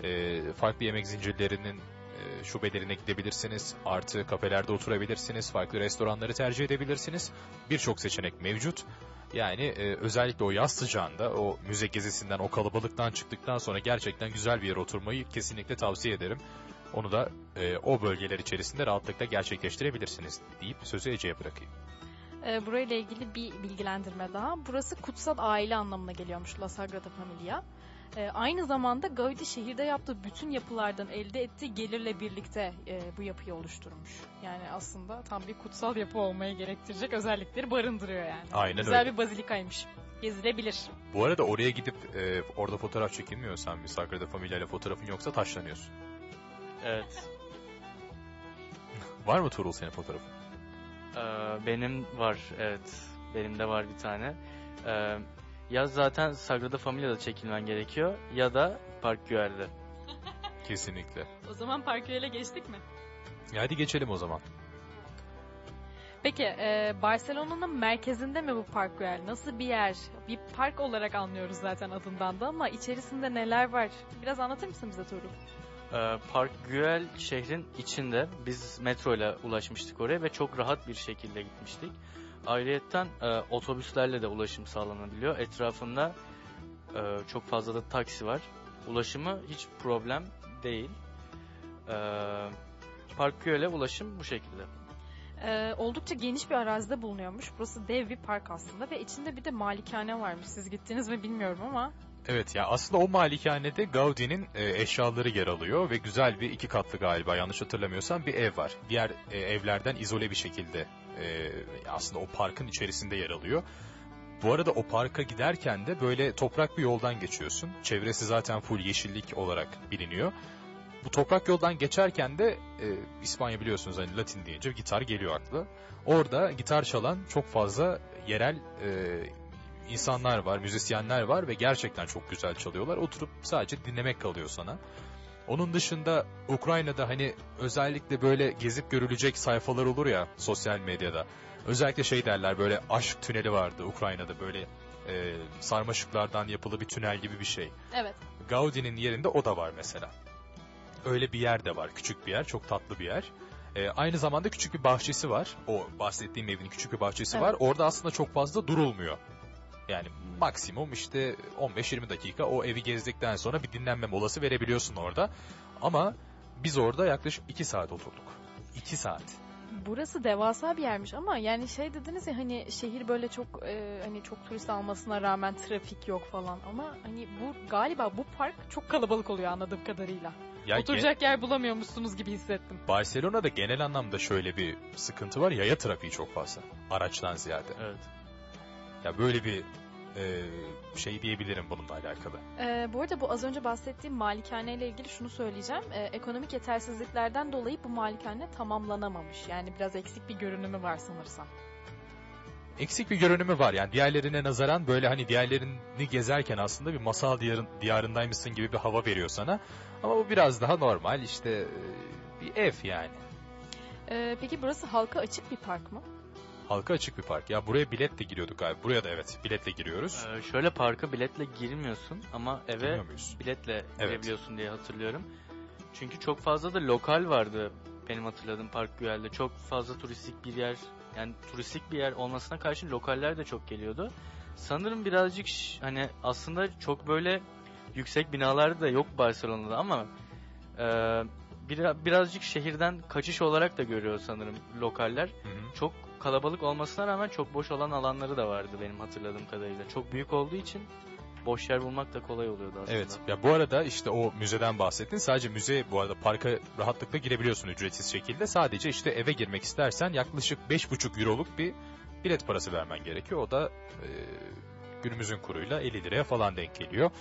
Speaker 2: e, farklı yemek zincirlerinin e, şubelerine gidebilirsiniz. Artı kafelerde oturabilirsiniz. Farklı restoranları tercih edebilirsiniz. Birçok seçenek mevcut. Yani e, özellikle o yaz sıcağında o müze gezisinden, o kalabalıktan çıktıktan sonra gerçekten güzel bir yere oturmayı kesinlikle tavsiye ederim. Onu da e, o bölgeler içerisinde rahatlıkla gerçekleştirebilirsiniz deyip sözü Ece'ye bırakayım.
Speaker 3: Ee, burayla ilgili bir bilgilendirme daha. Burası kutsal aile anlamına geliyormuş La Sagrada Familia. Ee, aynı zamanda Gaudi şehirde yaptığı bütün yapılardan elde ettiği gelirle birlikte e, bu yapıyı oluşturmuş. Yani aslında tam bir kutsal yapı olmayı gerektirecek özellikleri barındırıyor yani.
Speaker 2: Aynen
Speaker 3: Güzel
Speaker 2: öyle.
Speaker 3: bir bazilikaymış. Gezilebilir.
Speaker 2: Bu arada oraya gidip e, orada fotoğraf çekilmiyorsan bir Sagrada Familia ile fotoğrafın yoksa taşlanıyorsun.
Speaker 4: Evet.
Speaker 2: Var mı Tuğrul senin fotoğrafın?
Speaker 4: Ee, benim var evet. Benim de var bir tane. Ee, ya zaten Sagrada Familia'da çekilmen gerekiyor ya da Park Güell'de.
Speaker 2: Kesinlikle.
Speaker 3: O zaman Parköy'le geçtik mi?
Speaker 2: E, Hadi geçelim o zaman.
Speaker 3: Peki e, Barcelona'nın merkezinde mi bu Park Güell? Nasıl bir yer? Bir park olarak anlıyoruz zaten adından da ama içerisinde neler var? Biraz anlatır mısın bize Tuğrul?
Speaker 4: Ee, Park Güell şehrin içinde. Biz metro ile ulaşmıştık oraya ve çok rahat bir şekilde gitmiştik. Ayrıyeten e, otobüslerle de ulaşım sağlanabiliyor. Etrafında e, çok fazla da taksi var. Ulaşımı hiç problem değil. E, Park Güell'e ulaşım bu şekilde.
Speaker 3: E, oldukça geniş bir arazide bulunuyormuş. Burası dev bir park aslında ve içinde bir de malikane varmış. Siz gittiniz mi bilmiyorum ama.
Speaker 2: Evet ya aslında o malikanede Gaudi'nin e, eşyaları yer alıyor ve güzel bir iki katlı galiba yanlış hatırlamıyorsam bir ev var. Diğer e, evlerden izole bir şekilde e, aslında o parkın içerisinde yer alıyor. Bu arada o parka giderken de böyle toprak bir yoldan geçiyorsun. Çevresi zaten full yeşillik olarak biliniyor. Bu toprak yoldan geçerken de e, İspanya biliyorsunuz hani Latin deyince gitar geliyor akla. Orada gitar çalan çok fazla yerel e, insanlar var, müzisyenler var ve gerçekten çok güzel çalıyorlar. Oturup sadece dinlemek kalıyor sana. Onun dışında Ukrayna'da hani özellikle böyle gezip görülecek sayfalar olur ya sosyal medyada. Özellikle şey derler böyle aşk tüneli vardı Ukrayna'da böyle e, sarmaşıklardan yapılı bir tünel gibi bir şey.
Speaker 3: Evet.
Speaker 2: Gaudi'nin yerinde o da var mesela. Öyle bir yer de var. Küçük bir yer. Çok tatlı bir yer. Ee, aynı zamanda küçük bir bahçesi var. O bahsettiğim evin küçük bir bahçesi
Speaker 3: Evet.
Speaker 2: var. Orada aslında çok fazla durulmuyor. Yani maksimum işte 15-20 dakika o evi gezdikten sonra bir dinlenme molası verebiliyorsun orada. Ama biz orada yaklaşık 2 saat oturduk. 2 saat.
Speaker 3: Burası devasa bir yermiş ama yani şey dediniz ya hani şehir böyle çok e, hani çok turist almasına rağmen trafik yok falan ama hani bu galiba bu park çok kalabalık oluyor anladığım kadarıyla.
Speaker 2: Ya
Speaker 3: Oturacak yer bulamıyormuşsunuz gibi hissettim.
Speaker 2: Barcelona'da genel anlamda şöyle bir sıkıntı var. Yaya trafiği çok fazla. Araçtan ziyade.
Speaker 4: Evet.
Speaker 2: Ya böyle bir e, şey diyebilirim bununla alakalı.
Speaker 3: Ee, bu arada bu az önce bahsettiğim malikane ile ilgili şunu söyleyeceğim. Ee, ekonomik yetersizliklerden dolayı bu malikane tamamlanamamış. Yani biraz eksik bir görünümü var sanırsam.
Speaker 2: eksik bir görünümü var. Yani diğerlerine nazaran böyle hani diğerlerini gezerken aslında bir masal diyarın, diyarındaymışsın gibi bir hava veriyor sana. Ama bu biraz daha normal işte e, bir ev yani.
Speaker 3: Ee, peki burası halka açık bir park mı?
Speaker 2: Halka açık bir park. Ya buraya biletle giriyorduk galiba. Buraya da evet biletle giriyoruz.
Speaker 4: Ee, şöyle parka biletle girmiyorsun ama eve biletle
Speaker 2: Evet.
Speaker 4: girebiliyorsun diye hatırlıyorum. Çünkü çok fazla da lokal vardı benim hatırladığım Park Güell'de. Çok fazla turistik bir yer yani turistik bir yer olmasına karşın lokaller de çok geliyordu. Sanırım birazcık hani aslında çok böyle yüksek binalar da yok Barcelona'da ama e, bir, birazcık şehirden kaçış olarak da görüyor sanırım lokaller.
Speaker 2: Hı hı.
Speaker 4: Çok kalabalık olmasına rağmen çok boş olan alanları da vardı benim hatırladığım kadarıyla. Çok büyük olduğu için boş yer bulmak da kolay oluyordu aslında.
Speaker 2: Evet. Ya bu arada işte o müzeden bahsettin. Sadece müze bu arada parka rahatlıkla girebiliyorsun ücretsiz şekilde. Sadece işte eve girmek istersen yaklaşık 5,5 euroluk bir bilet parası vermen gerekiyor. O da e, günümüzün kuruyla 50 liraya falan denk geliyor.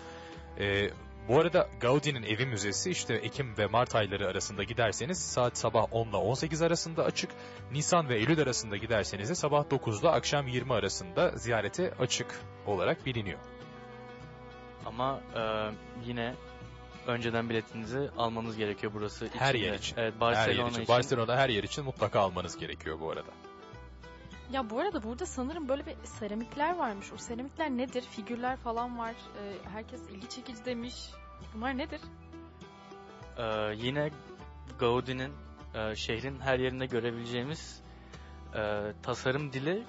Speaker 2: E, bu arada Gaudi'nin evi müzesi işte Ekim ve Mart ayları arasında giderseniz saat sabah 10 ile 18 arasında açık. Nisan ve Eylül arasında giderseniz de sabah 9 ile akşam 20 arasında ziyarete açık olarak biliniyor.
Speaker 4: Ama e, yine önceden biletinizi almanız gerekiyor burası için.
Speaker 2: Her yer için.
Speaker 4: Evet
Speaker 2: Her
Speaker 4: Barcelona
Speaker 2: yer için.
Speaker 4: için.
Speaker 2: Barcelona'da her yer için mutlaka almanız gerekiyor bu arada.
Speaker 3: Ya bu arada burada sanırım böyle bir seramikler varmış. O seramikler nedir? Figürler falan var. Ee, herkes ilgi çekici demiş. Bunlar nedir?
Speaker 4: E, yine Gaudi'nin e, şehrin her yerinde görebileceğimiz e, tasarım dili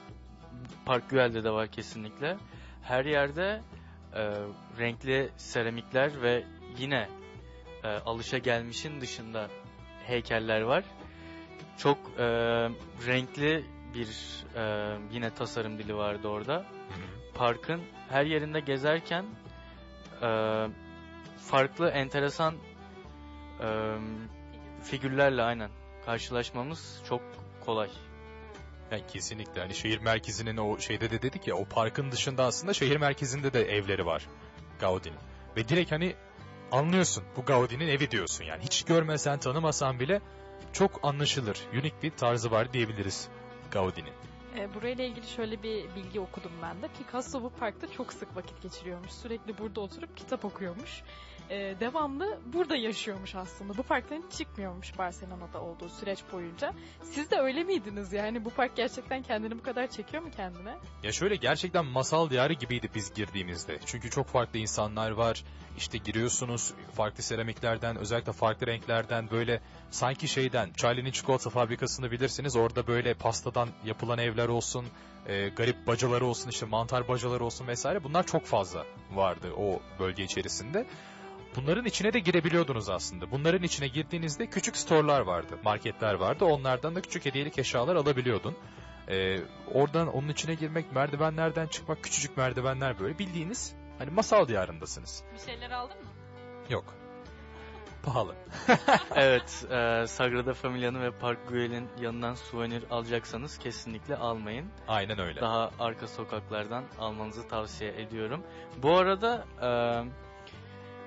Speaker 4: Park Güell'de de var kesinlikle. Her yerde e, renkli seramikler ve yine e, alışa gelmişin dışında heykeller var. Çok e, renkli bir e, yine tasarım dili vardı orada. Parkın her yerinde gezerken e, farklı enteresan e, figürlerle aynen karşılaşmamız çok kolay.
Speaker 2: Yani kesinlikle hani şehir merkezinin o şeyde de dedik ya o parkın dışında aslında şehir merkezinde de evleri var Gaudi'nin. Ve direkt hani anlıyorsun bu Gaudi'nin evi diyorsun yani hiç görmesen tanımasan bile çok anlaşılır. Unik bir tarzı var diyebiliriz Gaudi'nin.
Speaker 3: Ee, burayla ilgili şöyle bir bilgi okudum ben de. Picasso bu parkta çok sık vakit geçiriyormuş. Sürekli burada oturup kitap okuyormuş. E, devamlı burada yaşıyormuş aslında. Bu parktan hiç çıkmıyormuş Barcelona'da olduğu süreç boyunca. Siz de öyle miydiniz yani? Bu park gerçekten kendini bu kadar çekiyor mu kendine?
Speaker 2: Ya şöyle gerçekten masal diyarı gibiydi biz girdiğimizde. Çünkü çok farklı insanlar var. İşte giriyorsunuz farklı seramiklerden, özellikle farklı renklerden böyle sanki şeyden Charlie'nin çikolata fabrikasını bilirsiniz. Orada böyle pastadan yapılan evler olsun, e, garip bacaları olsun, işte mantar bacaları olsun vesaire. Bunlar çok fazla vardı o bölge içerisinde. Bunların içine de girebiliyordunuz aslında. Bunların içine girdiğinizde küçük storelar vardı, marketler vardı. Onlardan da küçük hediyelik eşyalar alabiliyordun. Ee, oradan onun içine girmek, merdivenlerden çıkmak, küçücük merdivenler böyle bildiğiniz hani masal diyarındasınız.
Speaker 3: Bir şeyler aldın mı?
Speaker 2: Yok. Pahalı.
Speaker 4: evet, e, Sagrada Familia'nın ve Park Güell'in yanından souvenir alacaksanız kesinlikle almayın.
Speaker 2: Aynen öyle.
Speaker 4: Daha arka sokaklardan almanızı tavsiye ediyorum. Bu arada e,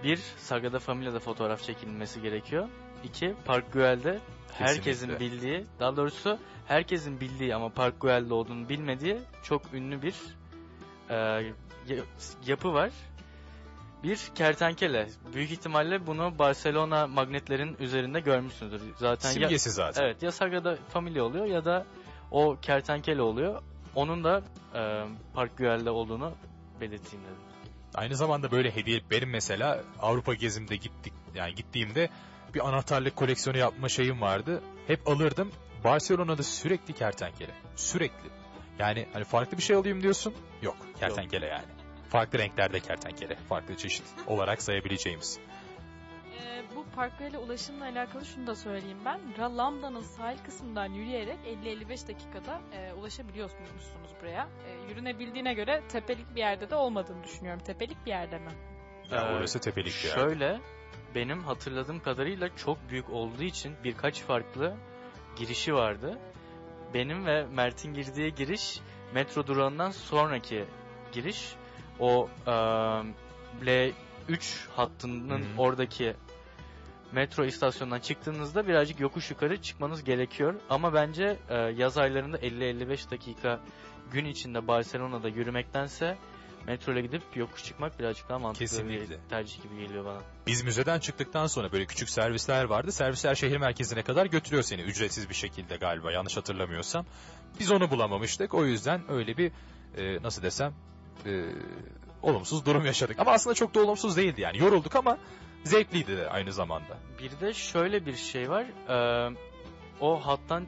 Speaker 4: bir Sagrada Familia'da fotoğraf çekilmesi gerekiyor. İki Park Güell'de herkesin
Speaker 2: Kesinlikle.
Speaker 4: bildiği, daha doğrusu herkesin bildiği ama Park Güell'de olduğunu bilmediği çok ünlü bir e, ya- yapı var. Bir kertenkele. Büyük ihtimalle bunu Barcelona magnetlerin üzerinde görmüşsünüzdür. Zaten ya,
Speaker 2: Simgesi zaten.
Speaker 4: Evet ya Sagrada Familia oluyor ya da o kertenkele oluyor. Onun da e, Park Güell'de olduğunu belirteyim dedim.
Speaker 2: Aynı zamanda böyle hediye benim mesela Avrupa gezimde gittik yani gittiğimde bir anahtarlık koleksiyonu yapma şeyim vardı. Hep alırdım. Barcelona'da sürekli kertenkele. Sürekli. Yani hani farklı bir şey alayım diyorsun. Yok. Kertenkele yani. Farklı renklerde kertenkele. Farklı çeşit olarak sayabileceğimiz.
Speaker 3: Ee, bu parkla ile ulaşımla alakalı şunu da söyleyeyim ben. Ra- Lambda'nın sahil kısmından yürüyerek 50-55 dakikada e, ulaşabiliyorsunuz buraya. E, yürünebildiğine göre tepelik bir yerde de olmadığını düşünüyorum. Tepelik bir yerde mi?
Speaker 2: Ya
Speaker 4: Ee,
Speaker 2: orası tepelik bir yer.
Speaker 4: Şöyle benim hatırladığım kadarıyla çok büyük olduğu için birkaç farklı girişi vardı. Benim ve Mert'in girdiği giriş metro durağından sonraki giriş. O e, L3 hattının
Speaker 2: Hı.
Speaker 4: oradaki metro istasyonundan çıktığınızda birazcık yokuş yukarı çıkmanız gerekiyor. Ama bence e, yaz aylarında 50-55 dakika gün içinde Barcelona'da yürümektense metro ile gidip yokuş çıkmak birazcık daha mantıklı
Speaker 2: Kesinlikle.
Speaker 4: bir tercih gibi geliyor bana.
Speaker 2: Biz müzeden çıktıktan sonra böyle küçük servisler vardı. Servisler şehir merkezine kadar götürüyor seni ücretsiz bir şekilde galiba yanlış hatırlamıyorsam. Biz onu bulamamıştık. O yüzden öyle bir e, nasıl desem e, olumsuz durum yaşadık. Ama aslında çok da olumsuz değildi yani. Yorulduk ama zevkliydi de aynı zamanda.
Speaker 4: Bir de şöyle bir şey var. Ee, o hattan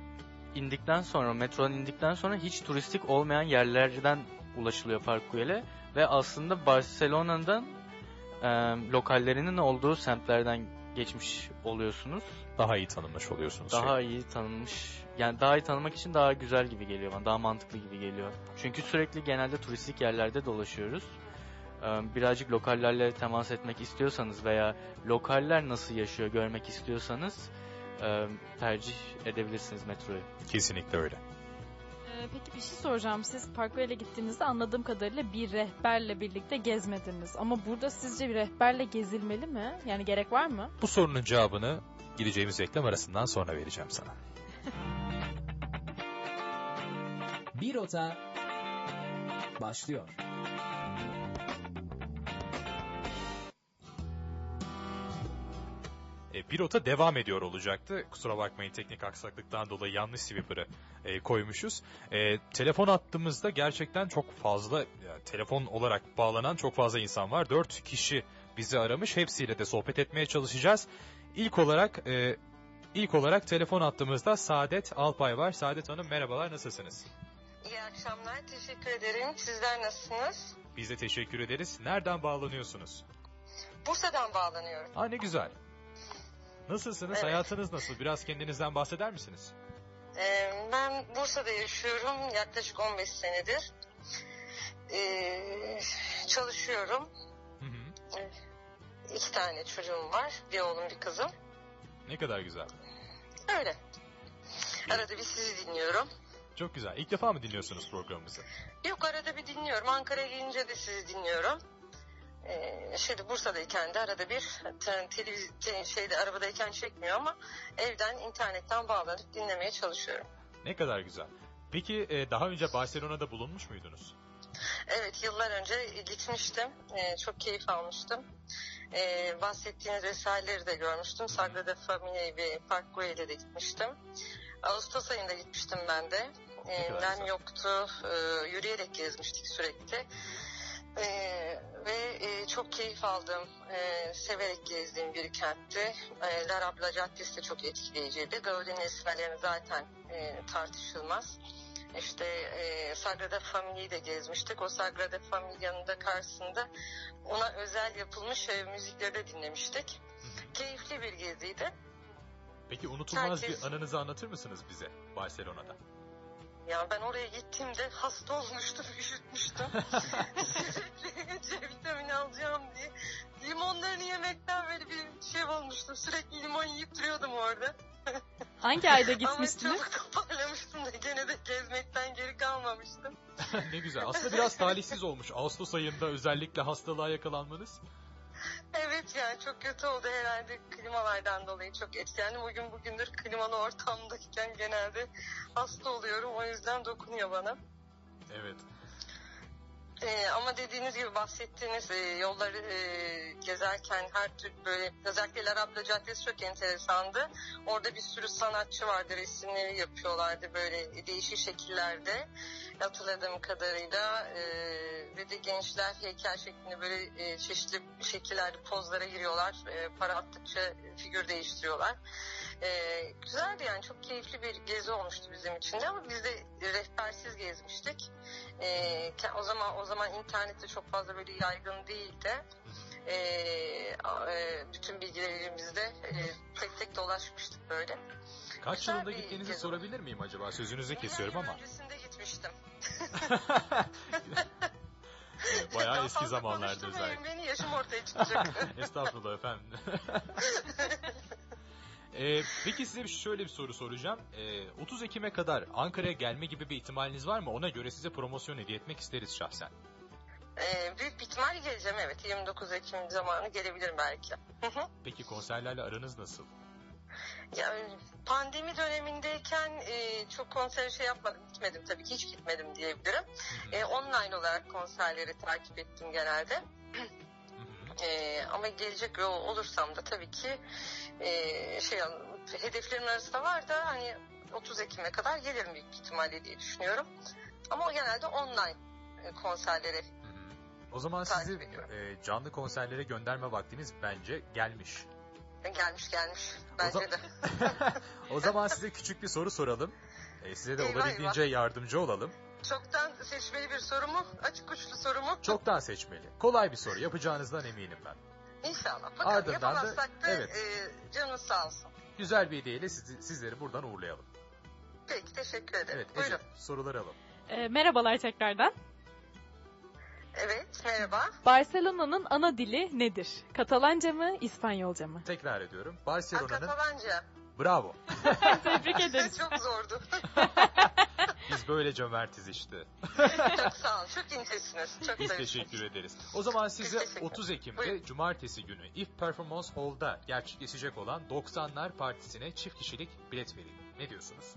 Speaker 4: indikten sonra, metrodan indikten sonra hiç turistik olmayan yerlerden ulaşılıyor Park Güell'e. Ve aslında Barcelona'dan e, lokallerinin olduğu semtlerden geçmiş oluyorsunuz.
Speaker 2: Daha iyi tanınmış oluyorsunuz.
Speaker 4: Daha iyi tanınmış, yani daha iyi tanımak için daha güzel gibi geliyor bana, daha mantıklı gibi geliyor. Çünkü sürekli genelde turistik yerlerde dolaşıyoruz. Birazcık lokallerle temas etmek istiyorsanız veya lokaller nasıl yaşıyor görmek istiyorsanız tercih edebilirsiniz metroyu.
Speaker 2: Kesinlikle öyle.
Speaker 3: Ee, peki bir şey soracağım. Siz Parkway'e gittiğinizde anladığım kadarıyla bir rehberle birlikte gezmediniz. Ama burada sizce bir rehberle gezilmeli mi? Yani gerek var mı?
Speaker 2: Bu sorunun cevabını gireceğimiz reklam arasından sonra vereceğim sana.
Speaker 1: Bir rota başlıyor.
Speaker 2: E, bir rota devam ediyor olacaktı. Kusura bakmayın teknik aksaklıktan dolayı yanlış sweeper'ı e, koymuşuz. E, telefon attığımızda gerçekten çok fazla yani telefon olarak bağlanan çok fazla insan var. Dört kişi bizi aramış. Hepsiyle de sohbet etmeye çalışacağız. İlk olarak e, ilk olarak telefon attığımızda Saadet Alpay var. Saadet Hanım merhabalar nasılsınız?
Speaker 5: İyi akşamlar, teşekkür ederim. Sizler nasılsınız?
Speaker 2: Biz de teşekkür ederiz. Nereden bağlanıyorsunuz?
Speaker 5: Bursa'dan bağlanıyorum.
Speaker 2: Aa ne güzel. Nasılsınız?
Speaker 5: Evet.
Speaker 2: Hayatınız nasıl? Biraz kendinizden bahseder misiniz?
Speaker 5: Ee, ben Bursa'da yaşıyorum yaklaşık 15 senedir. Ee, çalışıyorum.
Speaker 2: Hı hı.
Speaker 5: İki tane çocuğum var. Bir oğlum, bir kızım.
Speaker 2: Ne kadar güzel.
Speaker 5: Öyle. Arada bir sizi dinliyorum.
Speaker 2: Çok güzel. İlk defa mı dinliyorsunuz programımızı?
Speaker 5: Yok arada bir dinliyorum. Ankara'ya gelince de sizi dinliyorum. Ee, şimdi Bursa'dayken de arada bir te- televiz te- şeyde arabadayken çekmiyor ama evden internetten bağlanıp dinlemeye çalışıyorum.
Speaker 2: Ne kadar güzel. Peki e, daha önce Barcelona'da bulunmuş muydunuz?
Speaker 5: Evet yıllar önce gitmiştim. Ee, çok keyif almıştım. e, bahsettiğiniz vesaireleri de görmüştüm. Sagrada Familia'yı ve Park Güell'e de gitmiştim. Ağustos ayında gitmiştim ben de. E, nem yoktu. E, yürüyerek gezmiştik sürekli. E, ve e, çok keyif aldığım, e, severek gezdiğim bir kentti. E, La Rambla Caddesi de çok etkileyiciydi. Gaudi'nin eserlerini zaten e, tartışılmaz. İşte e, Sagrada Familia'yı de gezmiştik. O Sagrada Familia'nın da karşısında ona özel yapılmış e, müzikleri de dinlemiştik. Keyifli bir geziydi.
Speaker 2: Peki unutulmaz
Speaker 5: Herkes-
Speaker 2: bir anınızı anlatır mısınız bize Barcelona'da?
Speaker 5: Ya ben oraya gittiğimde hasta olmuştum, üşütmüştüm. Sürekli C vitamini alacağım diye. Limonlarını yemekten böyle bir şey olmuştum. Sürekli limon yiyip duruyordum orada.
Speaker 3: Hangi ayda
Speaker 5: Ama
Speaker 3: gitmiştiniz?
Speaker 5: çabuk toparlamıştım da gene de gezmekten geri kalmamıştım.
Speaker 2: ne güzel. Aslında biraz talihsiz olmuş. Ağustos ayında özellikle hastalığa yakalanmanız.
Speaker 5: Evet yani çok kötü oldu herhalde klimalardan dolayı çok etkilendim. Bugün bugündür klimalı ortamdayken genelde hasta oluyorum. O yüzden dokunuyor bana.
Speaker 2: Evet.
Speaker 5: Ee, ama dediğiniz gibi bahsettiğiniz e, yolları e, gezerken her tür böyle özellikle Larabla Caddesi çok enteresandı. Orada bir sürü sanatçı vardı resimleri yapıyorlardı böyle değişik şekillerde hatırladığım kadarıyla e, ve de gençler heykel şeklinde böyle e, çeşitli şekillerde pozlara giriyorlar. E, para attıkça figür değiştiriyorlar. E, güzeldi yani çok keyifli bir gezi olmuştu bizim için de ama biz de rehbersiz gezmiştik. Ke- o zaman o zaman internette çok fazla böyle yaygın değildi. A- e, bütün bilgilerimizde e, tek tek dolaşmıştık böyle.
Speaker 2: Kaç
Speaker 5: Güzel
Speaker 2: yılında gittiğinizi
Speaker 5: gezi.
Speaker 2: sorabilir miyim acaba? Sözünüzü kesiyorum ama.
Speaker 5: öncesinde gitmiştim.
Speaker 2: Bayağı
Speaker 5: Daha
Speaker 2: eski zamanlarda özellikle.
Speaker 5: Beni yaşım ortaya çıkacak.
Speaker 2: Estağfurullah efendim. Ee, peki size bir- şöyle bir soru soracağım. Ee, 30 Ekim'e kadar Ankara'ya gelme gibi bir ihtimaliniz var mı? Ona göre size promosyon hediye etmek isteriz şahsen.
Speaker 5: Ee, büyük bir ihtimal geleceğim evet. 29 Ekim zamanı gelebilirim belki.
Speaker 2: Peki konserlerle aranız nasıl?
Speaker 5: Yani pandemi dönemindeyken e, çok konser şey yapmadım, gitmedim tabii ki hiç gitmedim diyebilirim. E, online olarak konserleri takip ettim genelde. E, ama gelecek yol olursam da tabii ki e, şey hedeflerim arasında var da hani 30 Ekim'e kadar gelirim büyük ihtimalle diye düşünüyorum. Ama o genelde online e,
Speaker 2: hı. O zaman sizi e, canlı konserlere gönderme vaktiniz bence gelmiş.
Speaker 5: Gelmiş gelmiş bence
Speaker 2: zaman-
Speaker 5: de.
Speaker 2: O zaman size küçük bir soru soralım. E, size de
Speaker 5: Eyvah,
Speaker 2: olabildiğince yardımcı olalım.
Speaker 5: Çoktan seçmeli bir soru mu? Açık uçlu soru mu?
Speaker 2: Çoktan seçmeli. Kolay bir soru. Yapacağınızdan eminim ben.
Speaker 5: İnşallah. Bakalım
Speaker 2: Ardından da-
Speaker 5: yapamazsak da
Speaker 2: evet.
Speaker 5: e, canınız sağ olsun.
Speaker 2: Güzel bir hediyeyle sizi, sizleri buradan uğurlayalım.
Speaker 5: Peki teşekkür ederim.
Speaker 2: Evet Ece,
Speaker 5: Buyurun.
Speaker 2: soruları alalım.
Speaker 3: Ee, merhabalar tekrardan.
Speaker 5: Evet merhaba.
Speaker 3: Barcelona'nın ana dili nedir? Katalanca mı, İspanyolca mı?
Speaker 2: Tekrar ediyorum. Barcelona'nın
Speaker 5: Katalanca.
Speaker 2: Bravo.
Speaker 3: Tebrik ederiz.
Speaker 5: Çok zordu.
Speaker 2: Biz böyle cömertiz işte.
Speaker 5: çok sağ olun. Çok incesiniz. Çok
Speaker 2: Biz teşekkür ederiz. O zaman
Speaker 5: ederiz.
Speaker 2: 30 Ekim'de
Speaker 5: Buyurun.
Speaker 2: Cumartesi günü If Performance Hall'da gerçekleşecek olan 90'lar Partisi'ne çift kişilik bilet vereyim. Ne diyorsunuz?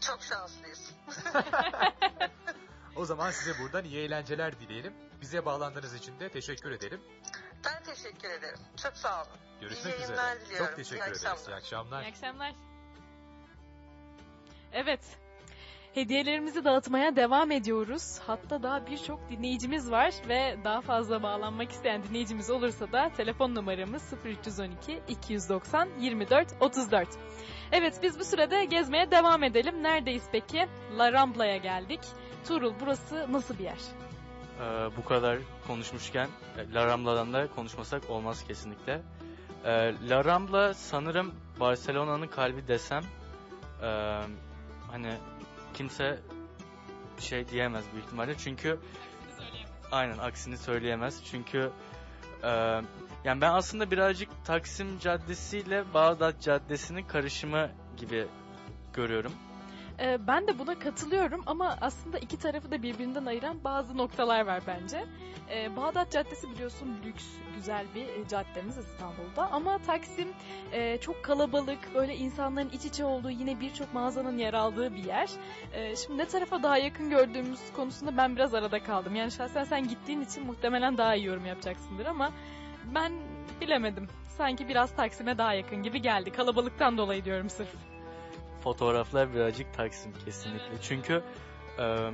Speaker 5: Çok şanslıyız.
Speaker 2: O zaman size buradan iyi eğlenceler dileyelim. Bize bağlandığınız için de teşekkür edelim.
Speaker 5: Ben teşekkür ederim. Çok sağ olun.
Speaker 2: Görüşmek
Speaker 5: İyi
Speaker 2: üzere.
Speaker 5: diliyorum.
Speaker 2: Çok teşekkür
Speaker 5: İyi
Speaker 2: ederiz.
Speaker 5: akşamlar.
Speaker 2: İyi akşamlar.
Speaker 3: İyi akşamlar. Evet. Hediyelerimizi dağıtmaya devam ediyoruz. Hatta daha birçok dinleyicimiz var ve daha fazla bağlanmak isteyen dinleyicimiz olursa da telefon numaramız 0312 290 24 34. Evet biz bu sırada gezmeye devam edelim. Neredeyiz peki? La Rambla'ya geldik. Tuğrul burası nasıl bir yer?
Speaker 4: Ee, bu kadar konuşmuşken La Rambla'dan da konuşmasak olmaz kesinlikle. Ee, La Rambla sanırım Barcelona'nın kalbi desem ee, hani kimse şey diyemez büyük ihtimalle çünkü aynen aksini söyleyemez çünkü ee, yani ben aslında birazcık Taksim Caddesi ile Bağdat Caddesi'nin karışımı gibi görüyorum.
Speaker 3: Ee, ben de buna katılıyorum ama aslında iki tarafı da birbirinden ayıran bazı noktalar var bence. Ee, Bağdat Caddesi biliyorsun lüks, güzel bir e, caddemiz İstanbul'da ama Taksim e, çok kalabalık, böyle insanların iç içe olduğu yine birçok mağazanın yer aldığı bir yer. Ee, şimdi ne tarafa daha yakın gördüğümüz konusunda ben biraz arada kaldım. Yani şahsen sen gittiğin için muhtemelen daha iyi yorum yapacaksındır ama ben bilemedim. Sanki biraz Taksim'e daha yakın gibi geldi. Kalabalıktan dolayı diyorum sırf.
Speaker 4: Fotoğraflar birazcık Taksim kesinlikle. Çünkü e,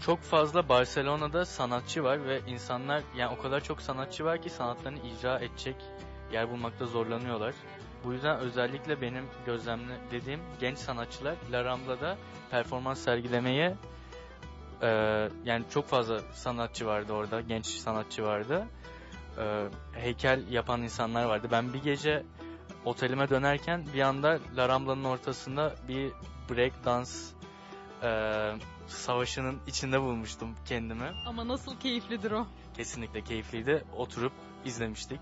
Speaker 4: çok fazla Barcelona'da sanatçı var ve insanlar yani o kadar çok sanatçı var ki sanatlarını icra edecek yer bulmakta zorlanıyorlar. Bu yüzden özellikle benim gözlemlediğim genç sanatçılar La Rambla'da performans sergilemeye e, yani çok fazla sanatçı vardı orada, genç sanatçı vardı. E, heykel yapan insanlar vardı. Ben bir gece otelime dönerken bir anda La Rambla'nın ortasında bir break dans e, savaşının içinde bulmuştum kendimi.
Speaker 3: Ama nasıl keyiflidir o.
Speaker 4: Kesinlikle keyifliydi. Oturup izlemiştik.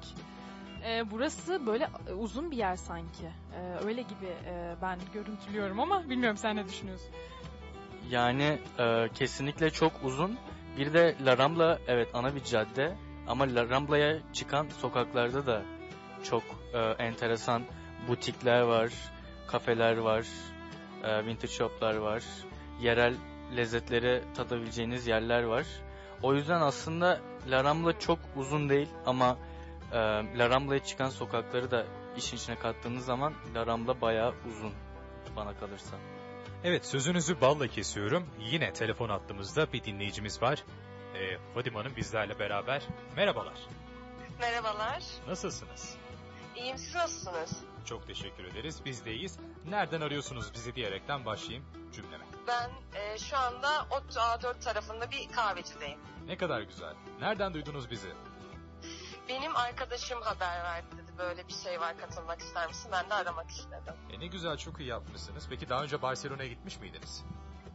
Speaker 3: Ee, burası böyle e, uzun bir yer sanki. Ee, öyle gibi e, ben görüntülüyorum ama bilmiyorum sen ne düşünüyorsun?
Speaker 4: Yani e, kesinlikle çok uzun. Bir de La Rambla evet ana bir cadde ama La Rambla'ya çıkan sokaklarda da çok e, enteresan butikler var, kafeler var, e, vintage shoplar var, yerel lezzetleri tadabileceğiniz yerler var. O yüzden aslında La Rambla çok uzun değil ama e, La Rambla'ya çıkan sokakları da işin içine kattığınız zaman La Rambla bayağı uzun bana kalırsa.
Speaker 2: Evet sözünüzü balla kesiyorum. Yine telefon attığımızda bir dinleyicimiz var. Ee, Fadime Hanım bizlerle beraber. Merhabalar.
Speaker 5: Merhabalar.
Speaker 2: Nasılsınız?
Speaker 5: İyiyim siz nasılsınız?
Speaker 2: Çok teşekkür ederiz. Biz de iyiyiz. Nereden arıyorsunuz bizi diyerekten başlayayım cümleme.
Speaker 5: Ben e, şu anda ODTÜ A4 tarafında bir kahvecideyim.
Speaker 2: Ne kadar güzel. Nereden duydunuz bizi?
Speaker 5: Benim arkadaşım haber verdi dedi böyle bir şey var katılmak ister misin? Ben de aramak istedim.
Speaker 2: E ne güzel çok iyi yapmışsınız. Peki daha önce Barcelona'ya gitmiş miydiniz?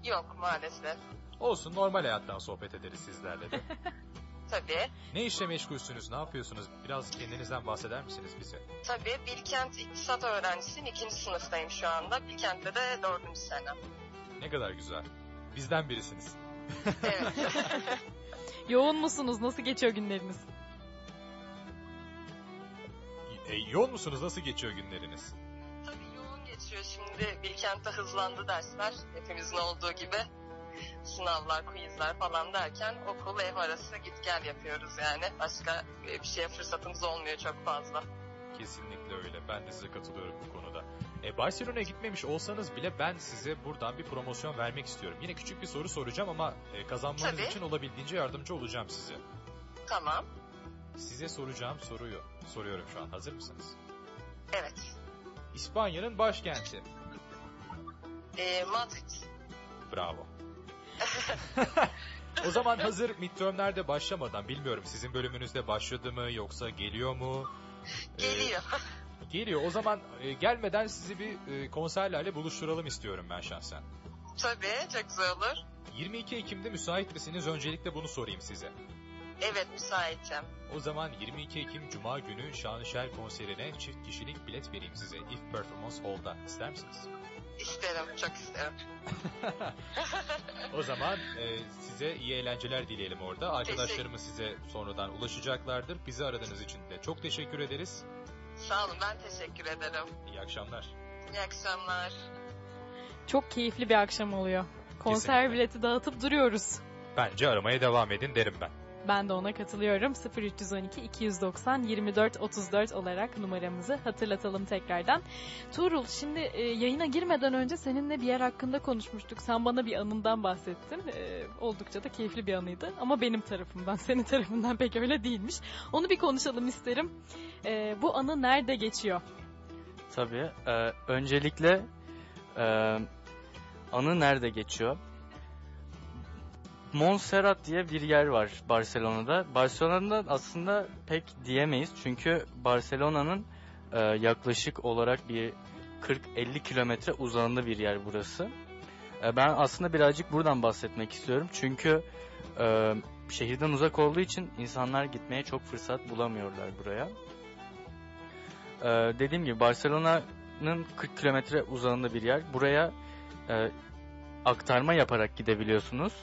Speaker 5: Yok maalesef.
Speaker 2: Olsun normal hayattan sohbet ederiz sizlerle de.
Speaker 5: Tabii.
Speaker 2: ne işle meşgulsünüz, ne yapıyorsunuz? Biraz kendinizden bahseder misiniz bize?
Speaker 5: Tabii Bilkent İktisat öğrencisiyim. ikinci sınıftayım şu anda. Bilkent'te de dördüncü senem.
Speaker 2: Ne kadar güzel. Bizden birisiniz.
Speaker 5: Evet.
Speaker 3: Yoğun musunuz? Nasıl geçiyor günleriniz?
Speaker 2: E, yoğun musunuz? Nasıl geçiyor günleriniz?
Speaker 5: Tabii yoğun geçiyor şimdi. Bilkent'te hızlandı dersler. Hepimizin olduğu gibi. Sınavlar, quizler falan derken okul ev arası git gel yapıyoruz yani. Başka bir şeye fırsatımız olmuyor çok fazla.
Speaker 2: Kesinlikle öyle. Ben de size katılıyorum bu konuda. E, Barcelona'ya gitmemiş olsanız bile ben size buradan bir promosyon vermek istiyorum. Yine küçük bir soru soracağım ama e, kazanmanız
Speaker 5: Tabii.
Speaker 2: için olabildiğince yardımcı olacağım size.
Speaker 5: Tamam.
Speaker 2: Size soracağım soruyu soruyorum şu an. Hazır mısınız?
Speaker 5: Evet.
Speaker 2: İspanya'nın başkenti.
Speaker 5: Ee, Madrid.
Speaker 2: Bravo. o zaman hazır midtermlerde başlamadan bilmiyorum sizin bölümünüzde başladı mı yoksa geliyor mu? Ee,
Speaker 5: Geliyor.
Speaker 2: geliyor. O zaman e, gelmeden sizi bir e, konserlerle buluşturalım istiyorum ben şahsen.
Speaker 5: Tabii çok güzel olur.
Speaker 2: 22 Ekim'de müsait misiniz? Öncelikle bunu sorayım size.
Speaker 5: Evet müsaitim.
Speaker 2: O zaman 22 Ekim Cuma günü Şanışer konserine çift kişilik bilet vereyim size. If Performance Hall'da. İster misiniz?
Speaker 5: İsterim, çok isterim.
Speaker 2: O zaman e, size iyi eğlenceler dileyelim orada. Arkadaşlarımız size sonradan ulaşacaklardır. Bizi aradığınız için de çok teşekkür ederiz.
Speaker 5: Sağ olun, ben teşekkür ederim.
Speaker 2: İyi akşamlar.
Speaker 5: İyi akşamlar.
Speaker 3: Çok keyifli bir akşam oluyor. Konser
Speaker 2: Kesinlikle.
Speaker 3: bileti dağıtıp duruyoruz.
Speaker 2: Bence aramaya devam edin derim ben.
Speaker 3: Ben de ona katılıyorum. 0312 290 24 34 olarak numaramızı hatırlatalım tekrardan. Tuğrul şimdi e, yayına girmeden önce seninle bir yer hakkında konuşmuştuk. Sen bana bir anından bahsettin. E, oldukça da keyifli bir anıydı. Ama benim tarafımdan, senin tarafından pek öyle değilmiş. Onu bir konuşalım isterim. E, bu anı nerede geçiyor?
Speaker 4: Tabii. e, öncelikle e, anı nerede geçiyor? Montserrat diye bir yer var Barcelona'da. Barcelona'da aslında pek diyemeyiz çünkü Barcelona'nın e, yaklaşık olarak bir 40-50 kilometre uzağında bir yer burası. E, ben aslında birazcık buradan bahsetmek istiyorum çünkü e, şehirden uzak olduğu için insanlar gitmeye çok fırsat bulamıyorlar buraya. E, dediğim gibi Barcelona'nın 40 kilometre uzağında bir yer. Buraya e, aktarma yaparak gidebiliyorsunuz.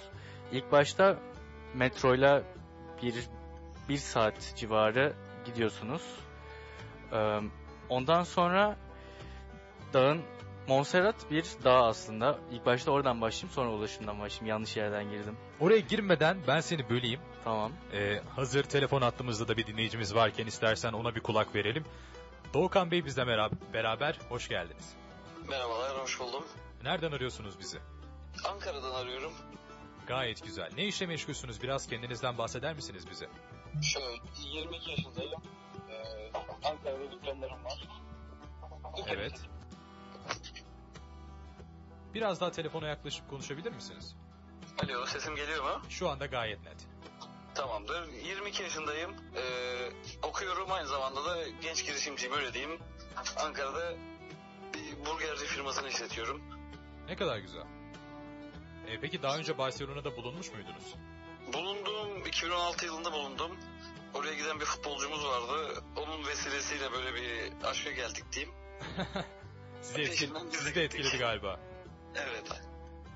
Speaker 4: İlk başta metroyla bir bir saat civarı gidiyorsunuz. Ee, ondan sonra dağın Montserrat bir dağ aslında. İlk başta oradan başlayayım sonra ulaşımdan başlayayım. Yanlış yerden girdim.
Speaker 2: Oraya girmeden ben seni böleyim.
Speaker 4: Tamam.
Speaker 2: Ee, hazır telefon hattımızda da bir dinleyicimiz varken istersen ona bir kulak verelim. Doğukan Bey bizle bera- beraber hoş geldiniz.
Speaker 6: Merhabalar, hoş buldum.
Speaker 2: Nereden arıyorsunuz bizi?
Speaker 6: Ankara'dan arıyorum.
Speaker 2: Gayet güzel. Ne işle meşgulsünüz? Biraz kendinizden bahseder misiniz bize?
Speaker 6: Şöyle, 22 yaşındayım. Ee, Ankara'da dükkanlarım var.
Speaker 2: Evet. Biraz daha telefona yaklaşıp konuşabilir misiniz?
Speaker 6: Alo, sesim geliyor mu?
Speaker 2: Şu anda gayet net.
Speaker 6: Tamamdır. 22 yaşındayım. Ee, okuyorum aynı zamanda da genç girişimciyim öyle diyeyim. Ankara'da bir burgerci firmasını işletiyorum.
Speaker 2: Ne kadar güzel. Ee, peki daha önce Barcelona'da bulunmuş muydunuz?
Speaker 6: Bulundum, 2016 yılında bulundum. Oraya giden bir futbolcumuz vardı. Onun vesilesiyle böyle bir aşka geldik diyeyim.
Speaker 2: Sizi,
Speaker 6: de
Speaker 2: sizi de etkiledi galiba.
Speaker 6: Evet.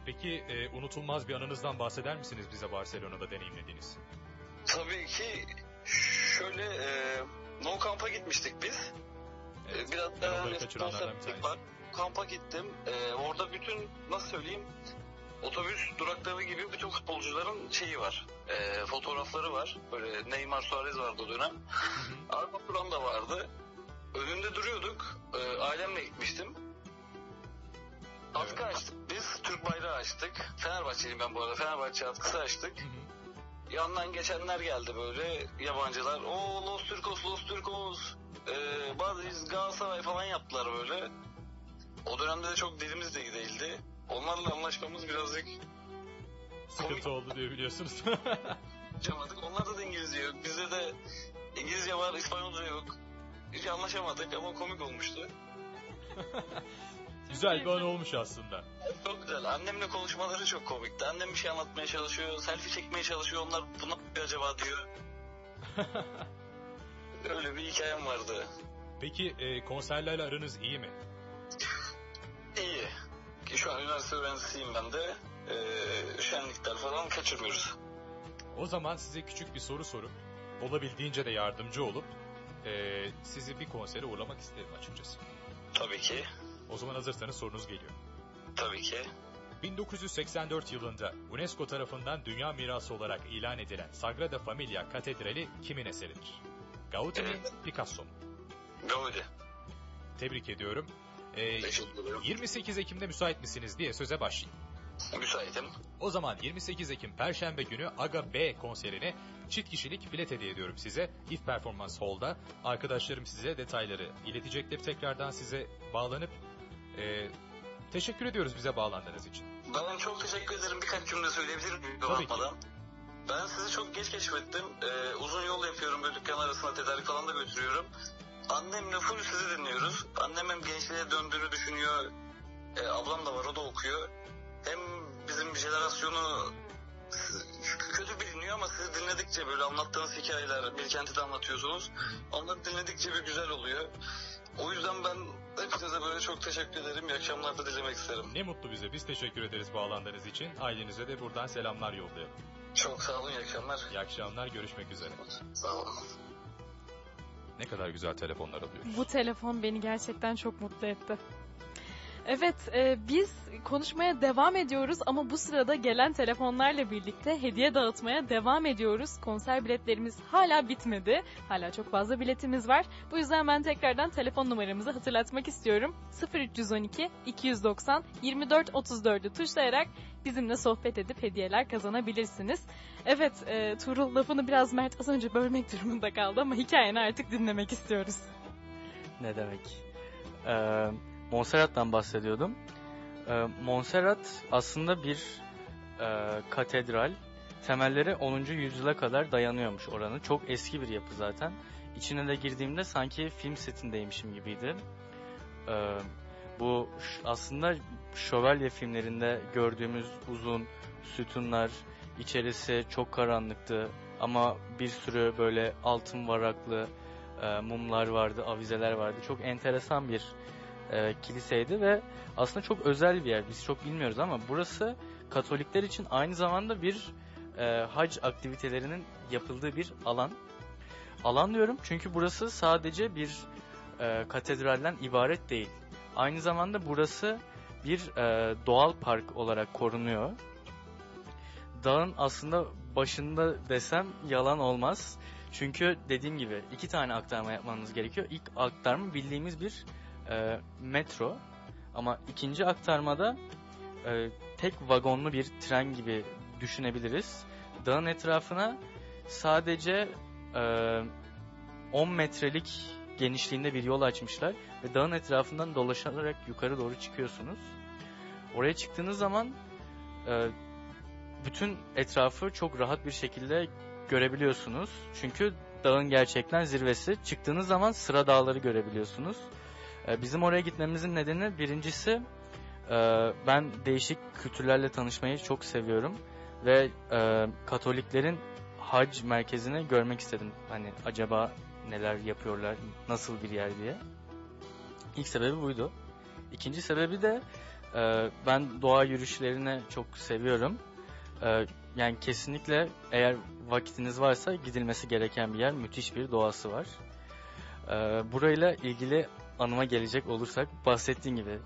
Speaker 2: Peki e, unutulmaz bir anınızdan bahseder misiniz bize Barcelona'da deneyimlediğiniz?
Speaker 6: Tabii ki şöyle e, No Camp'a gitmiştik biz.
Speaker 2: Evet,
Speaker 6: Biraz daha hani sponsorluk var. Kampa gittim. Ee, orada bütün nasıl söyleyeyim otobüs durakları gibi bütün futbolcuların şeyi var. Ee, fotoğrafları var. Böyle Neymar Suarez vardı o dönem. Arda Turan da vardı. Önünde duruyorduk. Ee, ailemle gitmiştim. Atkı
Speaker 2: Evet.
Speaker 6: açtık biz. Türk bayrağı açtık. Fenerbahçeliyim ben bu arada. Fenerbahçe atkısı açtık.
Speaker 2: Hı hı.
Speaker 6: Yandan geçenler geldi böyle yabancılar. O Los Turcos, Los Turcos. Ee, bazı Galatasaray falan yaptılar böyle. O dönemde de çok dilimiz de değildi. Onlarla anlaşmamız birazcık
Speaker 2: Sıkıntı oldu diye biliyorsunuz.
Speaker 6: yapamadık. Onlarda da İngilizce yok. Bizde de İngilizce var, İspanyolca yok. Hiç anlaşamadık ama komik olmuştu.
Speaker 2: güzel bir an olmuş aslında.
Speaker 6: Çok güzel. Annemle konuşmaları çok komikti. Annem bir şey anlatmaya çalışıyor, selfie çekmeye çalışıyor. Onlar buna ne acaba diyor. Öyle bir hikayem vardı.
Speaker 2: Peki e, konserlerle aranız iyi mi?
Speaker 6: İyi. Şu an üniversite öğrencisiyim ben de. Ee, şenlikler falan kaçırmıyoruz.
Speaker 2: O zaman size küçük bir soru sorup olabildiğince de yardımcı olup e, sizi bir konsere uğurlamak isterim açıkçası.
Speaker 6: Tabii ki.
Speaker 2: O zaman hazırsanız sorunuz geliyor.
Speaker 6: Tabii ki.
Speaker 2: 1984 yılında UNESCO tarafından Dünya Mirası olarak ilan edilen Sagrada Familia Katedrali kimin eseridir? Gaudi mi. Picasso mu?
Speaker 6: Gaudi.
Speaker 2: Tebrik ediyorum. Ee,
Speaker 6: Teşekkür ederim.
Speaker 2: 28 Ekim'de müsait misiniz diye söze başlayayım.
Speaker 6: Müsaitim.
Speaker 2: O zaman 28 Ekim Perşembe günü Aga B konserine çift kişilik bilet hediye ediyorum size. If Performance Hall'da. Arkadaşlarım size detayları iletecektir. Tekrardan size bağlanıp e, teşekkür ediyoruz bize bağlandığınız için.
Speaker 6: Ben çok teşekkür ederim. Birkaç cümle söyleyebilir miyim?
Speaker 2: Tabii ki.
Speaker 6: Ben sizi çok geç keşfettim. Ee, uzun yol yapıyorum. Böyle dükkan arasında tedarik falan da götürüyorum. Annemle full sizi dinliyoruz. Annem hem gençliğe döndüğünü düşünüyor. Ee, ablam da var o da okuyor. Hem bizim jenerasyonu kötü biliniyor ama sizi dinledikçe böyle anlattığınız hikayeler, Bilkent'i de anlatıyorsunuz. Onları dinledikçe bir güzel oluyor. O yüzden ben hepinize böyle çok teşekkür ederim. İyi akşamlar da dilemek isterim.
Speaker 2: Ne mutlu bize. Biz teşekkür ederiz bağlandığınız için. Ailenize de buradan selamlar yollayalım.
Speaker 6: Çok sağ olun, iyi akşamlar.
Speaker 2: İyi akşamlar. Görüşmek üzere.
Speaker 6: Sağ olun.
Speaker 2: Ne kadar güzel telefonlar alıyoruz.
Speaker 3: Bu telefon beni gerçekten çok mutlu etti. Evet, e, biz konuşmaya devam ediyoruz ama bu sırada gelen telefonlarla birlikte hediye dağıtmaya devam ediyoruz. Konser biletlerimiz hala bitmedi. Hala çok fazla biletimiz var. Bu yüzden ben tekrardan telefon numaramızı hatırlatmak istiyorum. 0312 290 24 34'ü tuşlayarak bizimle sohbet edip hediyeler kazanabilirsiniz. Evet, e, Tuğrul lafını biraz Mert az önce bölmek durumunda kaldı ama hikayeni artık dinlemek istiyoruz.
Speaker 4: Ne demek? Ee, Montserrat'tan bahsediyordum. Ee, Montserrat aslında bir e, katedral. Temelleri 10. yüzyıla kadar dayanıyormuş oranın. Çok eski bir yapı zaten. İçine de girdiğimde sanki film setindeymişim gibiydi. Ee, bu aslında şövalye filmlerinde gördüğümüz uzun sütunlar, içerisi çok karanlıktı ama bir sürü böyle altın varaklı e, mumlar vardı, avizeler vardı. Çok enteresan bir e, kiliseydi ve aslında çok özel bir yer. Biz çok bilmiyoruz ama burası Katolikler için aynı zamanda bir e, hac aktivitelerinin yapıldığı bir alan. Alan diyorum çünkü burası sadece bir e, katedralden ibaret değil. Aynı zamanda burası bir e, doğal park olarak korunuyor. Dağın aslında başında desem yalan olmaz. Çünkü dediğim gibi iki tane aktarma yapmanız gerekiyor. İlk aktarma bildiğimiz bir e, metro. Ama ikinci aktarmada e, tek vagonlu bir tren gibi düşünebiliriz. Dağın etrafına sadece e, 10 metrelik genişliğinde bir yol açmışlar ve dağın etrafından dolaşarak yukarı doğru çıkıyorsunuz. Oraya çıktığınız zaman e, bütün etrafı çok rahat bir şekilde görebiliyorsunuz. Çünkü dağın gerçekten zirvesi. Çıktığınız zaman sıra dağları görebiliyorsunuz. E, bizim oraya gitmemizin nedeni birincisi e, ben değişik kültürlerle tanışmayı çok seviyorum ve e, Katoliklerin hac merkezini görmek istedim. Hani acaba neler yapıyorlar, nasıl bir yer diye. İlk sebebi buydu. İkinci sebebi de ben doğa yürüyüşlerini çok seviyorum. Yani kesinlikle eğer vakitiniz varsa gidilmesi gereken bir yer. Müthiş bir doğası var. E, burayla ilgili anıma gelecek olursak bahsettiğim gibi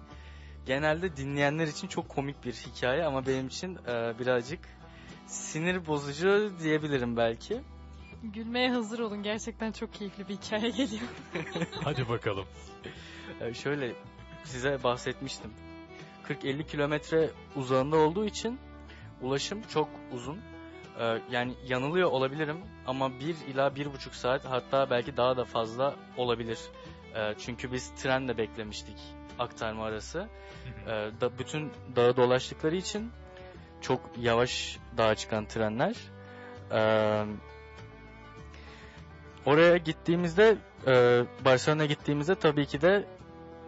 Speaker 4: genelde dinleyenler için çok komik bir hikaye ama benim için e, birazcık sinir bozucu diyebilirim belki.
Speaker 3: Gülmeye hazır olun. Gerçekten çok keyifli bir hikaye geliyor.
Speaker 2: Hadi bakalım.
Speaker 4: E, şöyle size bahsetmiştim. 40-50 kilometre uzağında olduğu için ulaşım çok uzun. E, yani yanılıyor olabilirim ama 1 ila 1,5 saat hatta belki daha da fazla olabilir. E, çünkü biz trenle beklemiştik aktarma arası. E, da, bütün dağı dolaştıkları için çok yavaş dağa çıkan trenler. E, oraya gittiğimizde e, Barcelona'ya gittiğimizde tabii ki de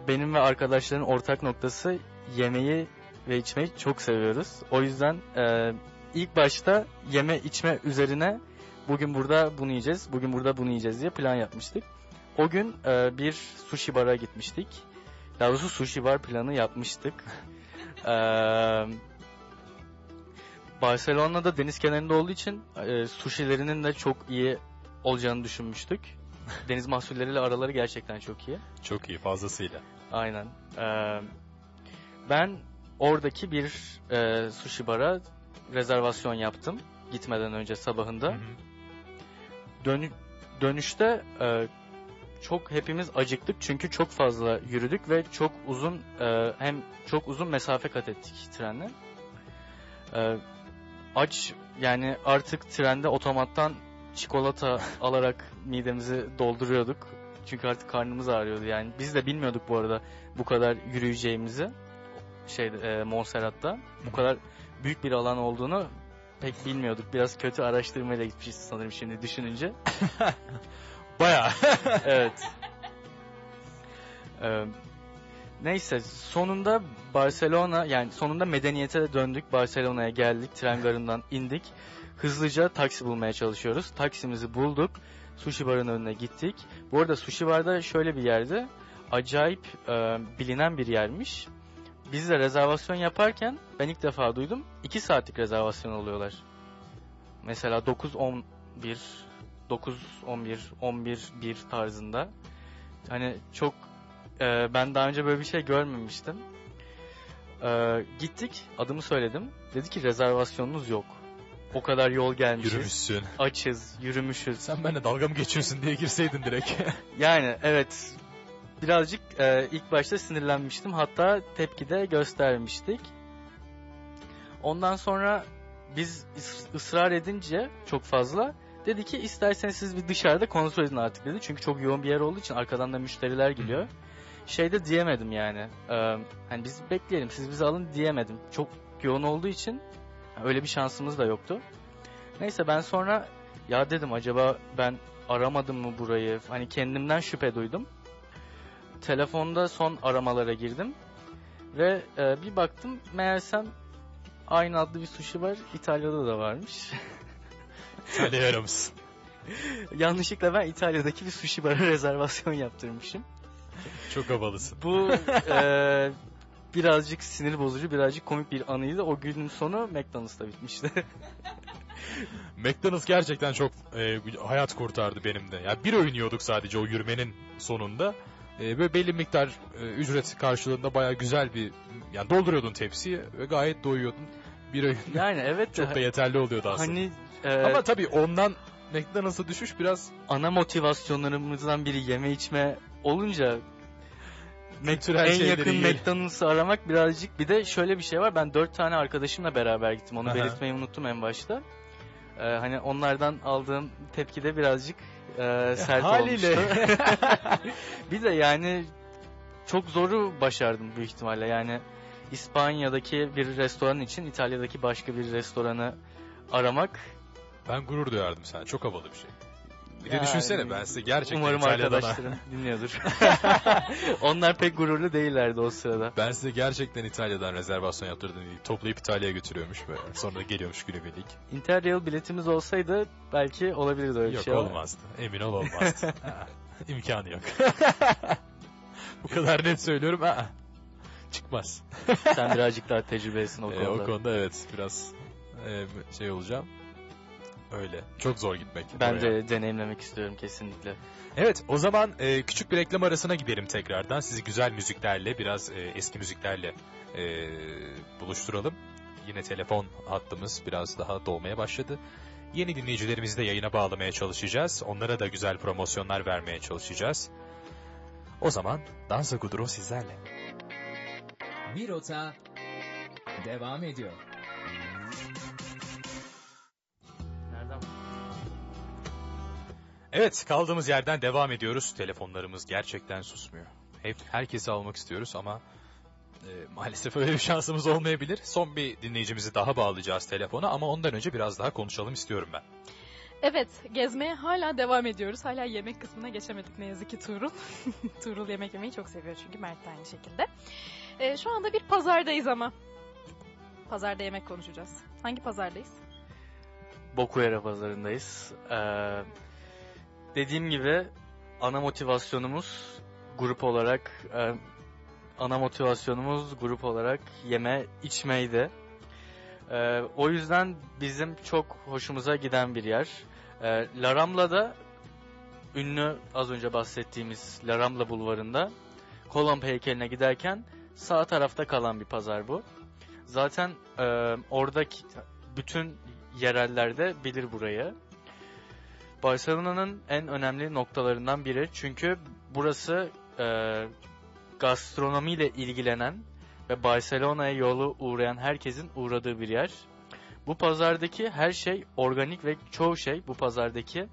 Speaker 4: benim ve arkadaşların ortak noktası yemeği ve içmeyi çok seviyoruz. O yüzden e, ilk başta yeme içme üzerine bugün burada bunu yiyeceğiz, bugün burada bunu yiyeceğiz diye plan yapmıştık. O gün e, bir sushi bara gitmiştik. Daha doğrusu sushi bar planı yapmıştık. e, Barcelona'da deniz kenarında olduğu için e, sushilerinin de çok iyi olacağını düşünmüştük. Deniz mahsulleriyle araları gerçekten çok iyi.
Speaker 2: Çok iyi fazlasıyla.
Speaker 4: Aynen. Ee, ben oradaki bir e, sushi bara rezervasyon yaptım gitmeden önce sabahında.
Speaker 2: Hı hı.
Speaker 4: Dönü- dönüşte e, çok hepimiz acıktık çünkü çok fazla yürüdük ve çok uzun e, hem çok uzun mesafe kat ettik trenle. E, aç yani artık trende otomattan çikolata alarak midemizi dolduruyorduk. Çünkü artık karnımız ağrıyordu yani. Biz de bilmiyorduk bu arada bu kadar yürüyeceğimizi. Şey e, Montserrat'ta bu kadar büyük bir alan olduğunu pek bilmiyorduk. Biraz kötü araştırmayla gitmişiz sanırım şimdi düşününce.
Speaker 2: Baya.
Speaker 4: evet. Ee, neyse sonunda Barcelona yani sonunda medeniyete de döndük. Barcelona'ya geldik. Tren garından indik. Hızlıca taksi bulmaya çalışıyoruz. Taksimizi bulduk. Sushi barın önüne gittik. Bu arada sushi barda şöyle bir yerde acayip e, bilinen bir yermiş. Biz de rezervasyon yaparken ben ilk defa duydum. 2 saatlik rezervasyon oluyorlar. Mesela 9-11 9 11 11 1 tarzında. Hani çok e, ben daha önce böyle bir şey görmemiştim. E, gittik, adımı söyledim. Dedi ki rezervasyonunuz yok. O kadar yol gelmişiz.
Speaker 2: Yürümüşsün.
Speaker 4: Açız, yürümüşüz.
Speaker 2: Sen benimle dalga mı geçiyorsun diye girseydin direkt.
Speaker 4: Yani evet birazcık e, ilk başta sinirlenmiştim. Hatta tepki de göstermiştik. Ondan sonra biz ıs- ısrar edince çok fazla dedi ki isterseniz siz bir dışarıda kontrol edin artık dedi. Çünkü çok yoğun bir yer olduğu için arkadan da müşteriler geliyor. Şey de diyemedim yani. E, hani biz bekleyelim siz bizi alın diyemedim. Çok yoğun olduğu için öyle bir şansımız da yoktu. Neyse ben sonra ya dedim acaba ben aramadım mı burayı? Hani kendimden şüphe duydum. Telefonda son aramalara girdim. Ve e, bir baktım meğersem aynı adlı bir sushi var. İtalya'da da varmış.
Speaker 2: İtalya yaramısın.
Speaker 4: Yanlışlıkla ben İtalya'daki bir sushi bara rezervasyon yaptırmışım.
Speaker 2: Çok havalısın.
Speaker 4: Bu e, birazcık sinir bozucu, birazcık komik bir anıydı. O günün sonu McDonald's'ta bitmişti.
Speaker 2: McDonald's gerçekten çok e, hayat kurtardı benim de. Ya bir öğün yiyorduk sadece o yürümenin sonunda. E, böyle belli miktar e, ücret karşılığında bayağı güzel bir yani dolduruyordun tepsiyi ve gayet doyuyordun. Bir öğün
Speaker 4: Yani evet de
Speaker 2: çok da yeterli oluyordu aslında.
Speaker 4: hani e,
Speaker 2: Ama tabii ondan McDonald's'a düşüş biraz
Speaker 4: ana motivasyonlarımızdan biri yeme içme olunca
Speaker 2: kültürel
Speaker 4: en yakın
Speaker 2: yiyelim.
Speaker 4: McDonald's'ı aramak birazcık bir de şöyle bir şey var. Ben dört tane arkadaşımla beraber gittim. Onu
Speaker 2: Aha.
Speaker 4: belirtmeyi unuttum en başta. Ee, hani onlardan aldığım tepki de birazcık e, sert
Speaker 2: haliyle.
Speaker 4: olmuştu. bir de yani çok zoru başardım büyük ihtimalle. Yani İspanya'daki bir restoran için İtalya'daki başka bir restoranı aramak
Speaker 2: Ben gurur duyardım sen. Çok havalı bir şey. Bir de
Speaker 4: Yani,
Speaker 2: düşünsene ben size gerçekten
Speaker 4: umarım
Speaker 2: İtalya'dan
Speaker 4: arkadaşlarım dinliyordur. Onlar pek gururlu değillerdi o sırada.
Speaker 2: ben size gerçekten İtalya'dan rezervasyon yaptırdım toplayıp İtalya'ya götürüyormuş böyle. Sonra geliyormuş günübirlik.
Speaker 4: Interrail biletimiz olsaydı belki olabilirdi öyle bir
Speaker 2: Yok
Speaker 4: şey. ama-
Speaker 2: olmazdı. Emin ol olmazdı. İmkanı yok. Bu kadar net söylüyorum. Ha. Çıkmaz.
Speaker 4: Sen birazcık daha tecrübelisin o
Speaker 2: Ee,
Speaker 4: konuda.
Speaker 2: o konuda evet biraz e, şey olacağım. Öyle. Çok zor gitmek.
Speaker 4: Ben
Speaker 2: oraya.
Speaker 4: de deneyimlemek istiyorum kesinlikle.
Speaker 2: Evet o zaman e, küçük bir reklam arasına gidelim tekrardan. Sizi güzel müziklerle biraz e, eski müziklerle e, buluşturalım. Yine telefon hattımız biraz daha dolmaya başladı. Yeni dinleyicilerimizi de yayına bağlamaya çalışacağız. Onlara da güzel promosyonlar vermeye çalışacağız. O zaman Dansa Kuduro sizlerle.
Speaker 1: Bir rota devam ediyor.
Speaker 2: Evet kaldığımız yerden devam ediyoruz. Telefonlarımız gerçekten susmuyor. Hep herkesi almak istiyoruz ama e, maalesef öyle bir şansımız olmayabilir. Son bir dinleyicimizi daha bağlayacağız telefona ama ondan önce biraz daha konuşalım istiyorum ben.
Speaker 3: Evet, gezmeye hala devam ediyoruz. Hala yemek kısmına geçemedik ne yazık ki Tuğrul. Tuğrul yemek yemeyi çok seviyor çünkü Mert de aynı şekilde. Ee, şu anda bir pazardayız ama. Pazarda yemek konuşacağız. Hangi pazardayız?
Speaker 4: Bokuyera pazarındayız. Ee, dediğim gibi ana motivasyonumuz grup olarak e, ana motivasyonumuz grup olarak yeme içmeydi. Ee, o yüzden bizim çok hoşumuza giden bir yer. Ee, La Rambla'da ünlü az önce bahsettiğimiz La Rambla bulvarında Kolomb heykeline giderken sağ tarafta kalan bir pazar bu. Zaten e, oradaki bütün yerellerde bilir burayı. Barcelona'nın en önemli noktalarından biri çünkü burası e, gastronomiyle ilgilenen ve Barcelona'ya yolu uğrayan herkesin uğradığı bir yer. Bu pazardaki her şey organik ve çoğu şey bu pazardaki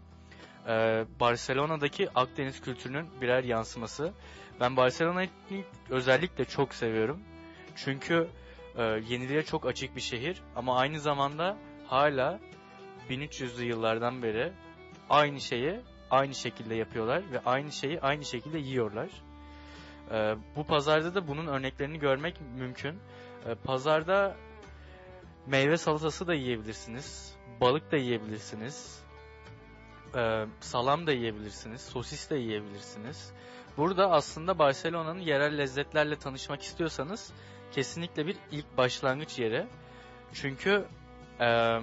Speaker 4: e, Barcelona'daki Akdeniz kültürünün birer yansıması. Ben Barcelona'yı özellikle çok seviyorum. Çünkü e, yeniliğe çok açık bir şehir ama aynı zamanda hala 1300'lü yıllardan beri aynı şeyi aynı şekilde yapıyorlar ve aynı şeyi aynı şekilde yiyorlar. Ee, bu pazarda da bunun örneklerini görmek mümkün. Ee, pazarda meyve salatası da yiyebilirsiniz, balık da yiyebilirsiniz, ee, salam da yiyebilirsiniz, sosis de yiyebilirsiniz. Burada aslında Barcelona'nın yerel lezzetlerle tanışmak istiyorsanız kesinlikle bir ilk başlangıç yeri. Çünkü e,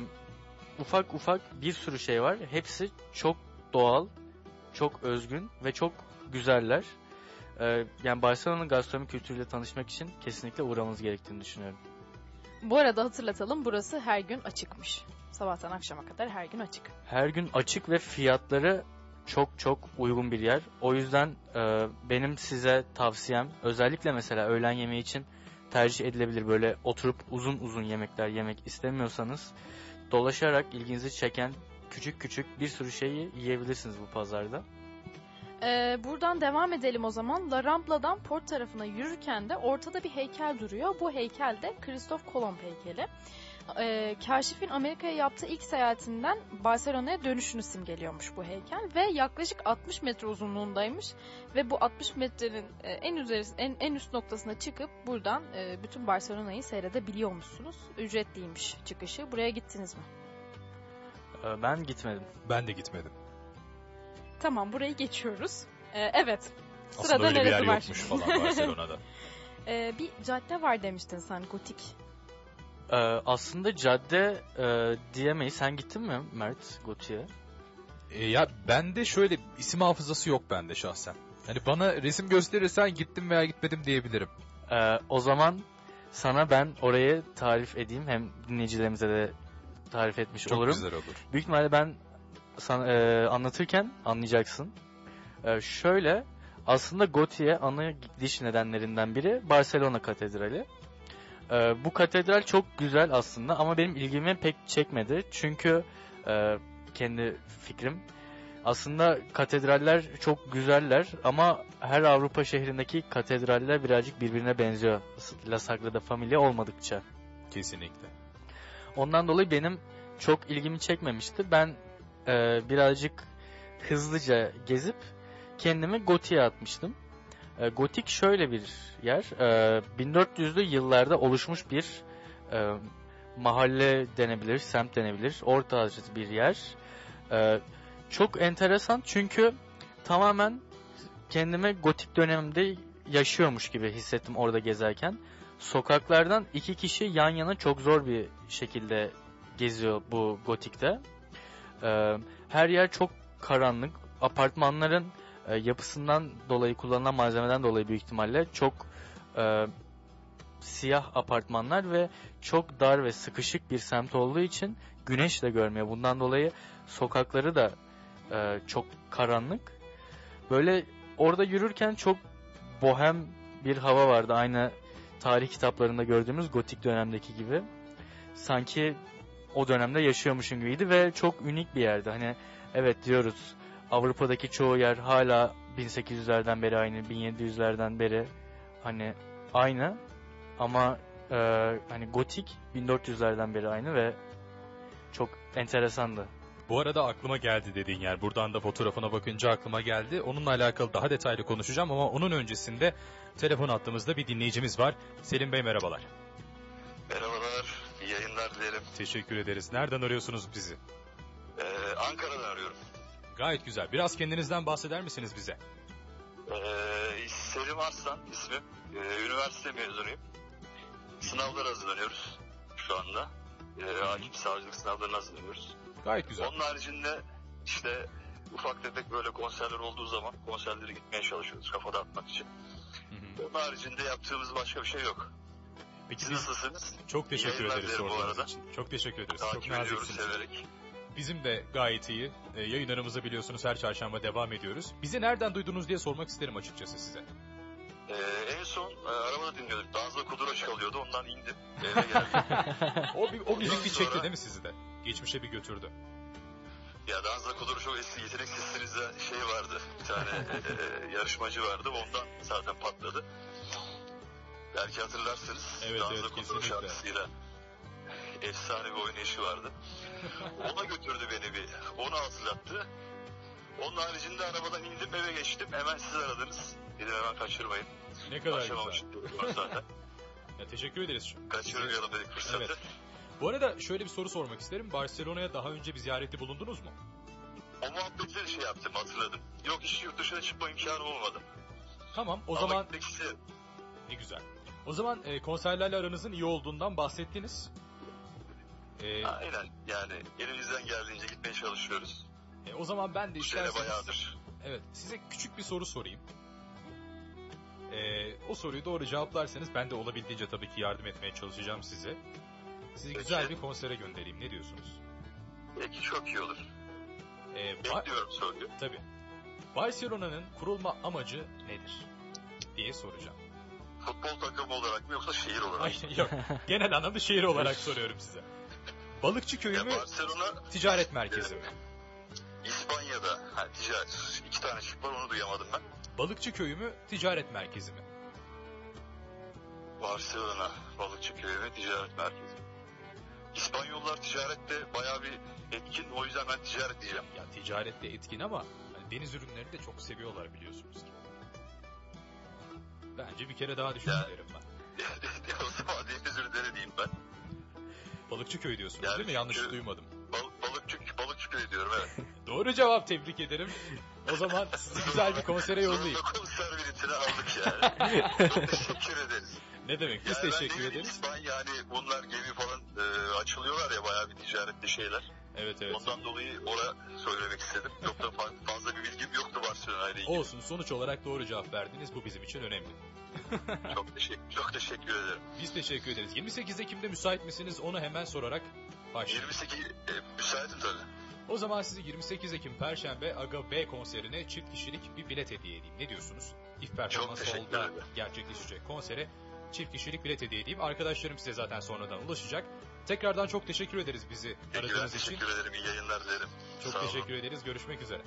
Speaker 4: ufak ufak bir sürü şey var. Hepsi çok doğal, çok özgün ve çok güzeller. E, yani Barcelona'nın gastronomi kültürüyle tanışmak için kesinlikle uğramanız gerektiğini düşünüyorum.
Speaker 3: Bu arada hatırlatalım burası her gün açıkmış. Sabahtan akşama kadar her gün açık.
Speaker 4: Her gün açık ve fiyatları çok çok uygun bir yer. O yüzden e, benim size tavsiyem özellikle mesela öğlen yemeği için tercih edilebilir böyle oturup uzun uzun yemekler yemek istemiyorsanız dolaşarak ilginizi çeken küçük küçük bir sürü şeyi yiyebilirsiniz bu pazarda.
Speaker 3: Ee, buradan devam edelim o zaman. La Rambla'dan port tarafına yürürken de ortada bir heykel duruyor. Bu heykel de Kristof Kolomb heykeli. Ee, Kaşif'in Amerika'ya yaptığı ilk seyahatinden Barcelona'ya dönüşünü simgeliyormuş bu heykel ve yaklaşık 60 metre uzunluğundaymış ve bu 60 metrenin e, en üzeri en, en üst noktasına çıkıp buradan e, bütün Barcelona'yı seyredebiliyormuşsunuz. Ücretliymiş çıkışı. Buraya gittiniz mi?
Speaker 4: E, ben gitmedim.
Speaker 2: Ben de gitmedim.
Speaker 3: Tamam burayı geçiyoruz. Ee, evet.
Speaker 2: Aslında
Speaker 3: Sırada
Speaker 2: öyle bir yer
Speaker 3: neresi var
Speaker 2: yokmuş falan Barcelona'da.
Speaker 3: Ee, bir cadde var demiştin sen gotik.
Speaker 4: E, aslında cadde e, diyemeyiz. Sen gittin mi Mert Gautier?
Speaker 2: E, ya bende şöyle isim hafızası yok bende şahsen. Hani bana resim gösterirsen gittim veya gitmedim diyebilirim.
Speaker 4: Ee, o zaman sana ben orayı tarif edeyim. Hem dinleyicilerimize de tarif etmiş
Speaker 2: Çok
Speaker 4: olurum.
Speaker 2: güzel olur.
Speaker 4: Büyük ihtimalle ben sana, e, anlatırken anlayacaksın. E, şöyle aslında Goti'ye ana gidiş nedenlerinden biri Barcelona Katedrali. E, bu katedral çok güzel aslında ama benim ilgimi pek çekmedi. Çünkü e, kendi fikrim aslında katedraller çok güzeller ama her Avrupa şehrindeki katedraller birazcık birbirine benziyor. La Sagrada Familia olmadıkça.
Speaker 2: Kesinlikle.
Speaker 4: Ondan dolayı benim çok ilgimi çekmemişti. Ben e, birazcık hızlıca gezip kendimi Gotik'e atmıştım. E, Gotik şöyle bir yer. E, 1400'lü yıllarda oluşmuş bir e, mahalle denebilir, semt denebilir. Orta Asya bir yer. E, çok enteresan çünkü tamamen kendimi gotik döneminde yaşıyormuş gibi hissettim orada gezerken. Sokaklardan iki kişi yan yana çok zor bir şekilde geziyor bu gotikte. Ee, her yer çok karanlık. Apartmanların e, yapısından dolayı kullanılan malzemeden dolayı büyük ihtimalle çok e, siyah apartmanlar ve çok dar ve sıkışık bir semt olduğu için güneş de görmüyor. Bundan dolayı sokakları da e, çok karanlık. Böyle orada yürürken çok bohem bir hava vardı. Aynı tarih kitaplarında gördüğümüz gotik dönemdeki gibi. Sanki o dönemde yaşıyormuşum gibiydi ve çok unik bir yerdi. Hani evet diyoruz Avrupa'daki çoğu yer hala 1800'lerden beri aynı, 1700'lerden beri hani aynı ama e, hani gotik 1400'lerden beri aynı ve çok enteresandı.
Speaker 2: Bu arada aklıma geldi dediğin yer. Buradan da fotoğrafına bakınca aklıma geldi. Onunla alakalı daha detaylı konuşacağım ama onun öncesinde telefon attığımızda bir dinleyicimiz var. Selim Bey merhabalar.
Speaker 6: Merhabalar, iyi yayınlar dilerim.
Speaker 2: Teşekkür ederiz. Nereden arıyorsunuz bizi? Gayet güzel. Biraz kendinizden bahseder misiniz bize?
Speaker 6: Ee, Selim Arslan ismim. Ee, üniversite mezunuyum. Sınavlara hazırlanıyoruz şu anda. Ee, hakim savcılık sınavlarına hazırlanıyoruz.
Speaker 2: Gayet güzel.
Speaker 6: Onun haricinde işte ufak tefek böyle konserler olduğu zaman konserlere gitmeye çalışıyoruz kafa dağıtmak için.
Speaker 2: Hı hı.
Speaker 6: Onun haricinde yaptığımız başka bir şey yok.
Speaker 2: Peki
Speaker 6: Siz nasılsınız?
Speaker 2: çok teşekkür ederiz sorduğunuz
Speaker 6: arada.
Speaker 2: için. Çok teşekkür ederiz. çok
Speaker 6: Takip ediyoruz
Speaker 2: naziksiniz.
Speaker 6: severek.
Speaker 2: Bizim de gayet iyi. E, yayınlarımıza biliyorsunuz her çarşamba devam ediyoruz. Bizi nereden duydunuz diye sormak isterim açıkçası size.
Speaker 6: Ee, en son e, arabada dinliyorduk. Danza Kudura çalıyordu. Ondan indim. Eve geldim.
Speaker 2: O, bir- o müzik bir çekti
Speaker 6: sonra-
Speaker 2: değil mi sizi de? Geçmişe bir götürdü.
Speaker 6: ya Danza Kudura çok eski yetenek listemizde şey vardı. Bir tane e, yarışmacı vardı. Ondan zaten patladı. Belki hatırlarsınız.
Speaker 2: Evet,
Speaker 6: Danza
Speaker 2: evet, kesinlikle.
Speaker 6: şarkısıyla efsane bir oynayışı vardı. Ona götürdü beni bir. Onu hatırlattı. Onun haricinde arabadan indim eve geçtim. Hemen siz aradınız. Dedim hemen kaçırmayın.
Speaker 2: Ne kadar güzel.
Speaker 6: Kaçırmamıştık zaten.
Speaker 2: Ya, teşekkür ederiz.
Speaker 6: Kaçırmayalım dedik fırsatı.
Speaker 2: Evet. Bu arada şöyle bir soru sormak isterim. Barcelona'ya daha önce bir ziyarette bulundunuz mu?
Speaker 6: O muhabbetleri şey yaptım hatırladım. Yok hiç yurt dışına çıkma imkanı olmadı.
Speaker 2: Tamam o
Speaker 6: Ama
Speaker 2: zaman ne güzel. O zaman e, konserlerle aranızın iyi olduğundan bahsettiniz. E,
Speaker 6: Aynen yani elimizden geldiğince gitmeye çalışıyoruz.
Speaker 2: e, o zaman ben de isterseniz
Speaker 6: bayağıdır.
Speaker 2: evet size küçük bir soru sorayım. E, o soruyu doğru cevaplarsanız ben de olabildiğince tabii ki yardım etmeye çalışacağım size. Sizi
Speaker 6: Peki.
Speaker 2: güzel bir konsere göndereyim. Ne diyorsunuz?
Speaker 6: Belki çok iyi olur.
Speaker 2: E, Ba-
Speaker 6: Bekliyorum soruyu.
Speaker 2: tabii. Barcelona'nın kurulma amacı nedir? diye soracağım.
Speaker 6: Futbol takımı olarak mı yoksa şehir olarak mı?
Speaker 2: yok. Genel anlamda şehir olarak soruyorum size. Balıkçı köyü
Speaker 6: Ya
Speaker 2: mü,
Speaker 6: Barcelona
Speaker 2: ticaret merkezi mi?
Speaker 6: İspanya'da ha, ticaret. iki tane şık var onu duyamadım ben.
Speaker 2: Balıkçı köyü mü, ticaret merkezi mi?
Speaker 6: Barcelona balıkçı köyü ve ticaret merkezi. İspanyollar ticarette bayağı bir etkin. O yüzden ben ticaret diyeceğim.
Speaker 2: Ya ticarette etkin ama hani deniz ürünlerini de çok seviyorlar biliyorsunuz ki. Bence bir kere daha düşün
Speaker 6: Ya.
Speaker 2: derim ben.
Speaker 6: o zaman deniz ürünleri diyeyim ben.
Speaker 2: Balıkçı köy diyorsunuz
Speaker 6: Yani
Speaker 2: değil mi? Yanlış
Speaker 6: çünkü-
Speaker 2: duymadım.
Speaker 6: Bal, balıkçı, balıkçı köyü diyorum evet.
Speaker 2: Doğru cevap tebrik ederim. O zaman sizi güzel bir konsere yollayayım.
Speaker 6: Sonunda konser biletini aldık yani. Çok teşekkür ederiz.
Speaker 2: Ne demek? Biz
Speaker 6: Yani ben
Speaker 2: teşekkür ederiz.
Speaker 6: İspanya yani bunlar gemi falan e, açılıyorlar ya bayağı bir ticaretli şeyler.
Speaker 2: Evet evet.
Speaker 6: Ondan dolayı ona söylemek istedim. Çok da fa- fazla bir bilgim yoktu süren ayrı iki.
Speaker 2: Olsun sonuç olarak doğru cevap verdiniz. Bu bizim için önemli.
Speaker 6: Çok teşekkür, çok teşekkür ederim.
Speaker 2: Biz teşekkür ederiz. 28 Ekim'de müsait misiniz? Onu hemen sorarak başlayalım.
Speaker 6: 28 e, müsaitim tabii.
Speaker 2: O zaman sizi 28 Ekim Perşembe Aga B konserine çift kişilik bir bilet hediye edeyim. Ne diyorsunuz? İlk performans Hall'da gerçekleşecek konsere çift kişilik bilet hediye edeyim. Arkadaşlarım size zaten sonradan ulaşacak. Tekrardan çok teşekkür ederiz bizi
Speaker 6: ben
Speaker 2: aradığınız için.
Speaker 6: teşekkür ederim. İyi yayınlar dilerim.
Speaker 2: Çok
Speaker 6: Sağ olun.
Speaker 2: teşekkür ederiz. Görüşmek üzere.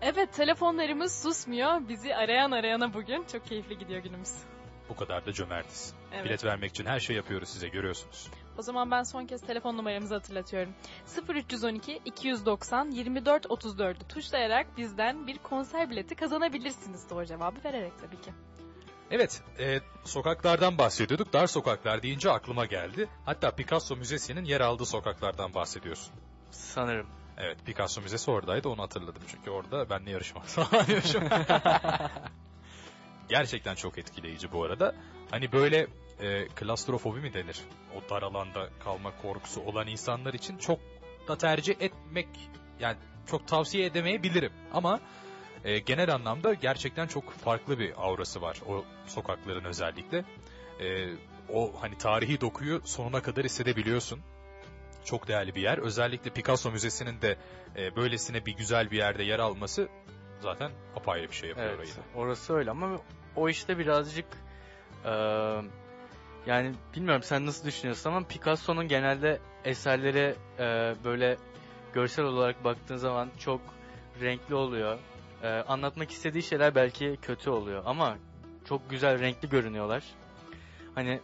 Speaker 3: Evet telefonlarımız susmuyor. Bizi arayan arayana bugün. Çok keyifli gidiyor günümüz.
Speaker 2: Bu kadar da cömertiz.
Speaker 3: Evet.
Speaker 2: Bilet vermek için her şey yapıyoruz size görüyorsunuz.
Speaker 3: O zaman ben son kez telefon numaramızı hatırlatıyorum. 0312 290 24 34'ü tuşlayarak bizden bir konser bileti kazanabilirsiniz doğru cevabı vererek tabii ki.
Speaker 2: Evet, e, sokaklardan bahsediyorduk. Dar sokaklar deyince aklıma geldi. Hatta Picasso Müzesi'nin yer aldığı sokaklardan bahsediyorsun.
Speaker 4: Sanırım.
Speaker 2: Evet, Picasso Müzesi oradaydı. Onu hatırladım çünkü orada benle yarışma. Gerçekten çok etkileyici bu arada. Hani böyle e, klastrofobi mi denir? O dar alanda kalma korkusu olan insanlar için çok da tercih etmek yani çok tavsiye edemeyebilirim. Ama e, genel anlamda gerçekten çok farklı bir aurası var o sokakların özellikle. E, o hani tarihi dokuyu sonuna kadar hissedebiliyorsun. Çok değerli bir yer. Özellikle Picasso Müzesi'nin de e, böylesine bir güzel bir yerde yer alması zaten apayrı bir şey yapıyor orayı
Speaker 4: Evet.
Speaker 2: da.
Speaker 4: Orası öyle ama o işte birazcık eee, yani bilmiyorum sen nasıl düşünüyorsun ama Picasso'nun genelde eserleri eee, böyle görsel olarak baktığın zaman çok renkli oluyor. Eee, anlatmak istediği şeyler belki kötü oluyor ama çok güzel renkli görünüyorlar. Hani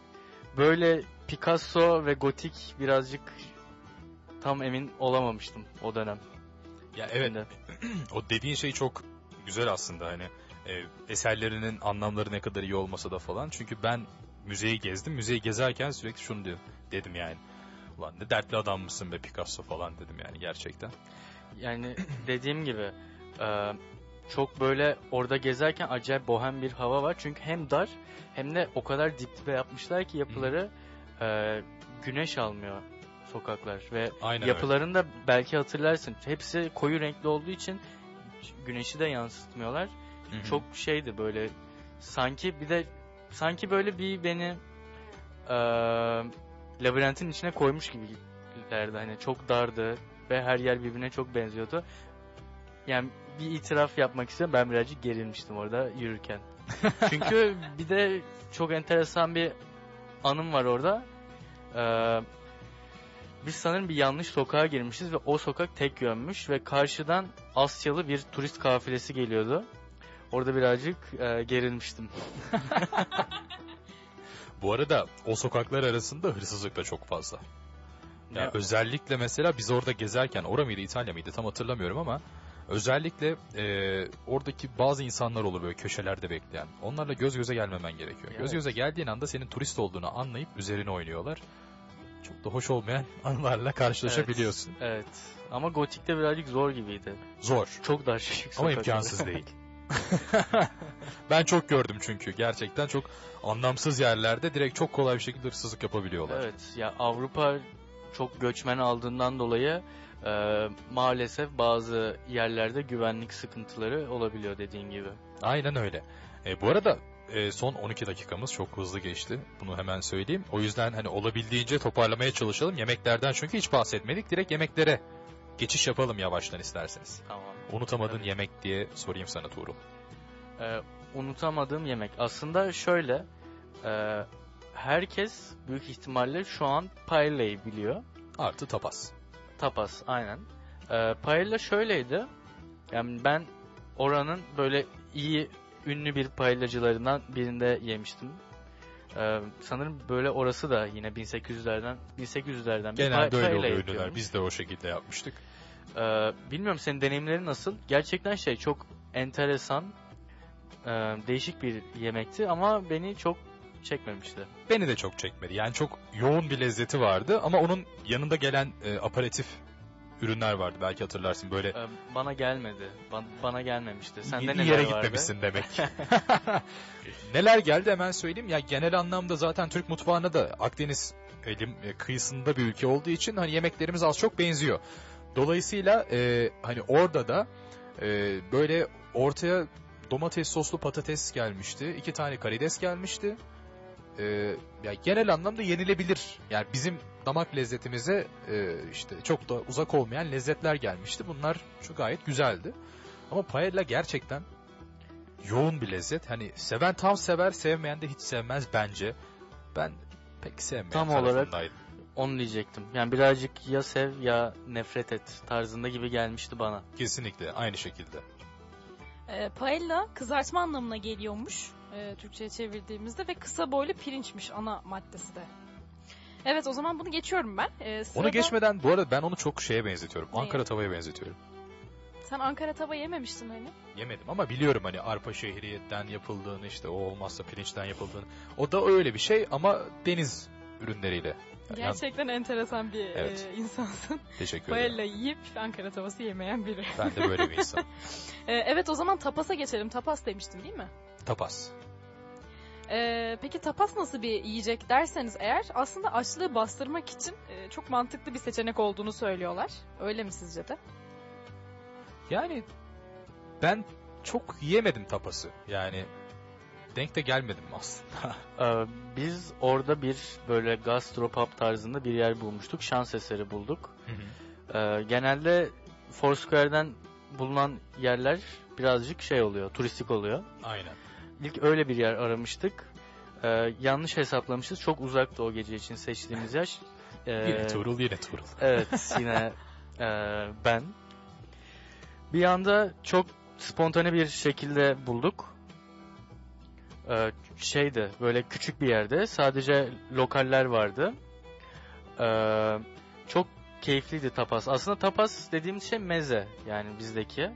Speaker 4: böyle Picasso ve gotik birazcık tam emin olamamıştım o dönem.
Speaker 2: Ya evet
Speaker 4: Şimdi.
Speaker 2: o dediğin şey çok güzel aslında hani e, eserlerinin anlamları ne kadar iyi olmasa da falan. Çünkü ben müzeyi gezdim. Müzeyi gezerken sürekli şunu diyor, dedim yani. Ulan ne dertli adam mısın be Picasso falan dedim yani gerçekten.
Speaker 4: Yani dediğim gibi e, çok böyle orada gezerken acayip bohem bir hava var. Çünkü hem dar hem de o kadar dip dibe yapmışlar ki yapıları e, güneş almıyor sokaklar ve
Speaker 2: Aynen
Speaker 4: yapılarını da belki hatırlarsın. Hepsi koyu renkli olduğu için güneşi de yansıtmıyorlar.
Speaker 2: öyle. Hı hı.
Speaker 4: Çok şeydi böyle sanki bir de sanki böyle bir beni e, labirentin içine koymuş gibilerdi. Hani çok dardı ve her yer birbirine çok benziyordu. Yani bir itiraf yapmak istiyorum. Ben birazcık gerilmiştim orada yürürken. Çünkü bir de çok enteresan bir anım var orada. Ee, biz sanırım bir yanlış sokağa girmişiz ve o sokak tek yönmüş ve karşıdan Asyalı bir turist kafilesi geliyordu. Orada birazcık e, gerilmiştim.
Speaker 2: Bu arada o sokaklar arasında hırsızlık da çok fazla. Yani
Speaker 4: Ya-
Speaker 2: özellikle mesela biz orada gezerken, ora mıydı İtalya mıydı tam hatırlamıyorum ama özellikle e, oradaki bazı insanlar olur böyle köşelerde bekleyen. Onlarla göz göze gelmemen gerekiyor. Göz
Speaker 4: Evet.
Speaker 2: göze geldiğin anda senin turist olduğunu anlayıp üzerine oynuyorlar. Çok da hoş olmayan anlarla karşılaşabiliyorsun.
Speaker 4: Evet. Ama gotikte birazcık zor gibiydi.
Speaker 2: Zor
Speaker 4: Çok dar şişik
Speaker 2: ama imkansız değil. ben çok gördüm çünkü gerçekten çok anlamsız yerlerde direkt çok kolay bir şekilde hırsızlık yapabiliyorlar.
Speaker 4: Evet. Ya Avrupa çok göçmen aldığından dolayı e, maalesef bazı yerlerde güvenlik sıkıntıları olabiliyor dediğin gibi.
Speaker 2: Aynen öyle. E, bu arada e, son 12 dakikamız çok hızlı geçti. Bunu hemen söyleyeyim. O yüzden hani olabildiğince toparlamaya çalışalım. Yemeklerden çünkü hiç bahsetmedik. Direkt yemeklere geçiş yapalım yavaştan isterseniz.
Speaker 4: Tamam.
Speaker 2: Unutamadığın
Speaker 4: Tabii.
Speaker 2: yemek diye sorayım sana Tuğrul.
Speaker 4: Ee, unutamadığım yemek. Aslında şöyle, e, herkes büyük ihtimalle şu an paella'yı biliyor.
Speaker 2: Artı tapas.
Speaker 4: Tapas, aynen. Ee, paella şöyleydi. Yani ben oranın böyle iyi, ünlü bir paellacılarından birinde yemiştim. Ee, sanırım böyle orası da yine 1800'lerden 1800'lerden bir
Speaker 2: Genelde öyle oluyor ünlüler. Biz de o şekilde yapmıştık.
Speaker 4: Ee, bilmiyorum senin deneyimlerin nasıl? Gerçekten şey çok enteresan, e, değişik bir yemekti ama beni çok çekmemişti.
Speaker 2: Beni de çok çekmedi. Yani çok yoğun bir lezzeti vardı ama onun yanında gelen e, aparatif ürünler vardı. Belki hatırlarsın böyle
Speaker 4: Ee, bana gelmedi. Ban- bana gelmemişti. Sende
Speaker 2: iyi
Speaker 4: neler
Speaker 2: yere
Speaker 4: vardı?
Speaker 2: gitmemişsin demek. Neler geldi hemen söyleyeyim. Ya genel anlamda zaten Türk mutfağına da Akdeniz elim, e, kıyısında bir ülke olduğu için hani yemeklerimiz az çok benziyor. Dolayısıyla e, hani orada da e, böyle ortaya domates soslu patates gelmişti. iki tane karides gelmişti. E, ya genel anlamda yenilebilir. Yani bizim damak lezzetimize e, işte çok da uzak olmayan lezzetler gelmişti. Bunlar çok gayet güzeldi. Ama paella gerçekten yoğun bir lezzet. Hani seven tam sever, sevmeyen de hiç sevmez bence. Ben pek sevmeyen
Speaker 4: Tam olarak-. Onu diyecektim. Yani birazcık ya sev ya nefret et tarzında gibi gelmişti bana.
Speaker 2: Kesinlikle aynı şekilde.
Speaker 3: E, paella kızartma anlamına geliyormuş e, Türkçe'ye çevirdiğimizde ve kısa boylu pirinçmiş ana maddesi de. Evet o zaman bunu geçiyorum ben. E,
Speaker 2: Onu
Speaker 3: sırada-
Speaker 2: geçmeden bu arada ben onu çok şeye benzetiyorum.
Speaker 3: Neye?
Speaker 2: Ankara tavaya benzetiyorum.
Speaker 3: Sen Ankara tava yememiştin hani.
Speaker 2: Yemedim ama biliyorum hani arpa şehriyetten yapıldığını işte o olmazsa pirinçten yapıldığını. O da öyle bir şey ama deniz ürünleriyle. Yani yan-
Speaker 3: Gerçekten enteresan bir
Speaker 2: Evet.
Speaker 3: e, insansın.
Speaker 2: teşekkür ederim.
Speaker 3: Paella yiyip Ankara tavası yemeyen biri.
Speaker 2: Ben de böyle bir insan.
Speaker 3: E, evet o zaman tapasa geçelim. Tapas demiştin değil mi?
Speaker 2: Tapas.
Speaker 3: E, peki tapas nasıl bir yiyecek derseniz eğer aslında açlığı bastırmak için e, çok mantıklı bir seçenek olduğunu söylüyorlar. Öyle mi sizce de?
Speaker 2: Yani ben çok yiyemedim tapası. Yani denk de gelmedim aslında.
Speaker 4: Ee, biz orada bir böyle gastropub tarzında bir yer bulmuştuk. Şans eseri bulduk. Ee, genelde Foursquare'den bulunan yerler birazcık şey oluyor, turistik oluyor.
Speaker 2: Aynen.
Speaker 4: İlk öyle bir yer aramıştık. Ee, yanlış hesaplamışız. Çok uzaktı o gece için seçtiğimiz yer. Ee,
Speaker 2: Yine Tuğrul yine Tuğrul.
Speaker 4: Evet yine eee, ben. Bir anda çok spontane bir şekilde bulduk. Eee, şeydi böyle küçük bir yerde sadece lokaller vardı. Eee, çok keyifliydi tapas. Aslında tapas dediğimiz şey meze yani bizdeki.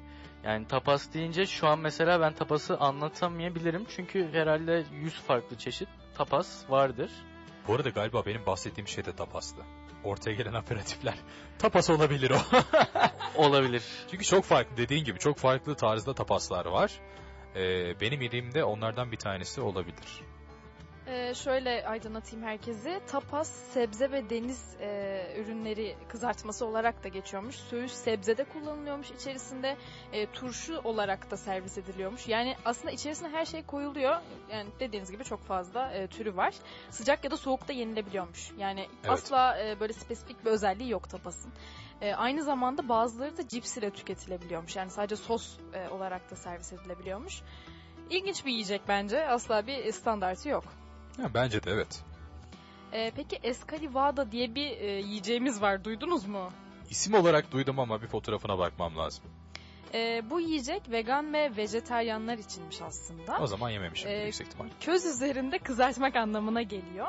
Speaker 4: Yani tapas deyince şu an mesela ben tapası anlatamayabilirim. Çünkü herhalde 100 farklı çeşit tapas vardır.
Speaker 2: Bu arada galiba benim bahsettiğim şey de tapastı. Ortaya gelen aperatifler. Tapas olabilir o.
Speaker 4: Olabilir.
Speaker 2: Çünkü çok farklı dediğin gibi çok farklı tarzda tapaslar var. Ee, benim yediğimde onlardan bir tanesi olabilir.
Speaker 3: Ee, şöyle aydınlatayım herkesi. Tapas sebze ve deniz e, ürünleri kızartması olarak da geçiyormuş. Söğüş sebzede kullanılıyormuş içerisinde. e, turşu olarak da servis ediliyormuş. Yani aslında içerisine her şey koyuluyor. Yani dediğiniz gibi çok fazla e, türü var. Sıcak ya da soğuk da yenilebiliyormuş. Yani
Speaker 2: Evet.
Speaker 3: asla e, böyle spesifik bir özelliği yok tapasın. E, aynı zamanda bazıları da cips ile tüketilebiliyormuş. Yani sadece sos e, olarak da servis edilebiliyormuş. İlginç bir yiyecek bence. Asla bir standartı yok.
Speaker 2: Ya, bence de evet.
Speaker 3: Ee, peki escalivada diye bir e, yiyeceğimiz var. Duydunuz mu?
Speaker 2: İsim olarak duydum ama bir fotoğrafına bakmam lazım.
Speaker 3: Ee, bu yiyecek vegan ve vejeteryanlar içinmiş aslında.
Speaker 2: O zaman yememişim
Speaker 3: Ee,
Speaker 2: yüksek ihtimal.
Speaker 3: Köz üzerinde kızartmak anlamına geliyor.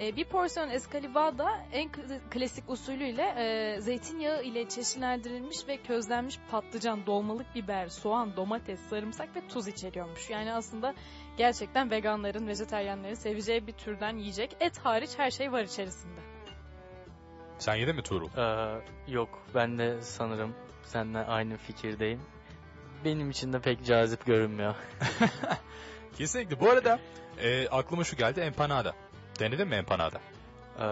Speaker 3: Ee, bir porsiyon escalivada en kl- klasik usulüyle e, zeytinyağı ile çeşitlendirilmiş ve közlenmiş patlıcan, dolmalık biber, soğan, domates, sarımsak ve tuz içeriyormuş. Yani aslında gerçekten veganların, vejeteryanların seveceği bir türden yiyecek. Et hariç her şey var içerisinde.
Speaker 2: Sen yedin mi Tuğrul?
Speaker 4: Ee, yok ben de sanırım seninle aynı fikirdeyim. Benim için de pek cazip görünmüyor.
Speaker 2: Kesinlikle. Bu arada e, aklıma şu geldi empanada. Denedin mi empanada?
Speaker 4: Ee,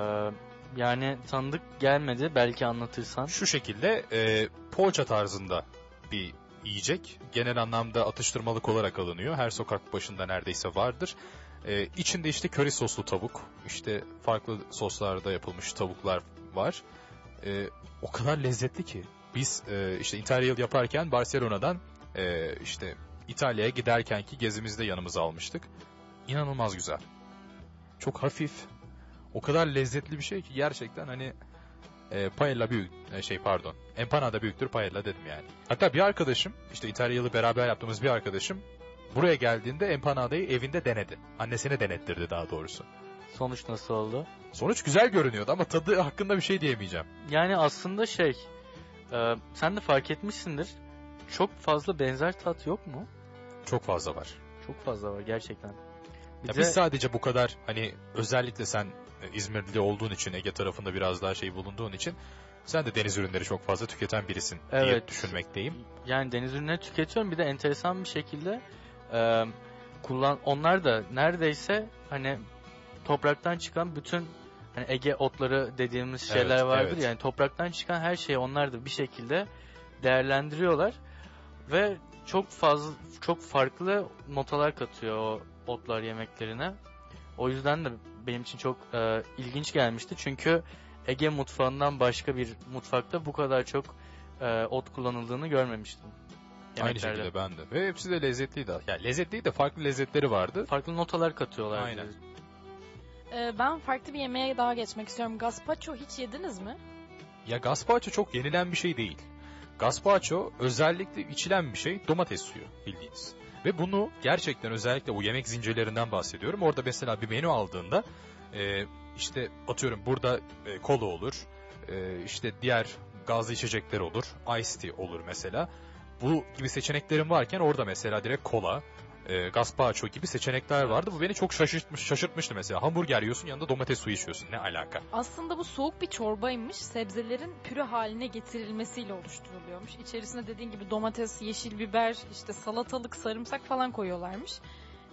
Speaker 4: yani tanıdık gelmedi belki anlatırsan.
Speaker 2: Şu şekilde e, poğaça tarzında bir yiyecek. Genel anlamda atıştırmalık olarak alınıyor. Her sokak başında neredeyse vardır. E, içinde işte köri soslu tavuk, işte farklı soslarda yapılmış tavuklar var. E, o kadar lezzetli ki. Biz e, işte Interrail yaparken Barcelona'dan e, işte İtalya'ya giderkenki gezimizde yanımıza almıştık. İnanılmaz güzel. Çok hafif. O kadar lezzetli bir şey ki gerçekten hani e, paella büyük e, şey pardon. Empanada büyüktür paella dedim yani. Hatta bir arkadaşım işte İtalyalı beraber yaptığımız bir arkadaşım buraya geldiğinde empanadayı evinde denedi. Annesine denettirdi daha doğrusu.
Speaker 4: Sonuç nasıl oldu?
Speaker 2: Sonuç güzel görünüyordu ama tadı hakkında bir şey diyemeyeceğim.
Speaker 4: Yani aslında şey e, sen de fark etmişsindir. Çok fazla benzer tat yok mu?
Speaker 2: Çok fazla var.
Speaker 4: Çok fazla var gerçekten. Bir
Speaker 2: Ya
Speaker 4: de-
Speaker 2: biz sadece bu kadar hani özellikle sen İzmirli olduğun için Ege tarafında biraz daha şey bulunduğun için sen de deniz ürünleri çok fazla tüketen birisin diye
Speaker 4: Evet.
Speaker 2: düşünmekteyim.
Speaker 4: yani deniz ürünleri tüketiyorum. Bir de enteresan bir şekilde e, kullan onlar da neredeyse hani topraktan çıkan bütün hani Ege otları dediğimiz şeyler
Speaker 2: Evet,
Speaker 4: vardır
Speaker 2: evet.
Speaker 4: yani topraktan çıkan her şeyi onlar da bir şekilde değerlendiriyorlar ve çok fazla çok farklı notalar katıyor o otlar yemeklerine. O yüzden de benim için çok e, ilginç gelmişti. Çünkü Ege mutfağından başka bir mutfakta bu kadar çok e, ot kullanıldığını görmemiştim.
Speaker 2: Aynı
Speaker 4: yemeklerde.
Speaker 2: şekilde ben de. Ve hepsi de lezzetliydi. Yani lezzetliydi de farklı lezzetleri vardı.
Speaker 4: Farklı notalar katıyorlar.
Speaker 2: Aynen.
Speaker 3: Ee, ben farklı bir yemeğe daha geçmek istiyorum. Gazpacho hiç yediniz mi?
Speaker 2: Ya gazpacho çok yenilen bir şey değil. Gazpacho özellikle içilen bir şey domates suyu bildiğiniz. Ve bunu gerçekten özellikle o yemek zincirlerinden bahsediyorum. Orada mesela bir menü aldığında e, işte atıyorum burada e, kola olur, e, işte diğer gazlı içecekler olur, iced tea olur mesela. Bu gibi seçeneklerin varken orada mesela direkt kola, e, gazpacho gibi seçenekler vardı. Bu beni çok şaşırtmış, şaşırtmıştı mesela. Hamburger yiyorsun yanında domates suyu içiyorsun. Ne alaka?
Speaker 3: Aslında bu soğuk bir çorbaymış. Sebzelerin püre haline getirilmesiyle oluşturuluyormuş. İçerisine dediğin gibi domates, yeşil biber, işte salatalık, sarımsak falan koyuyorlarmış.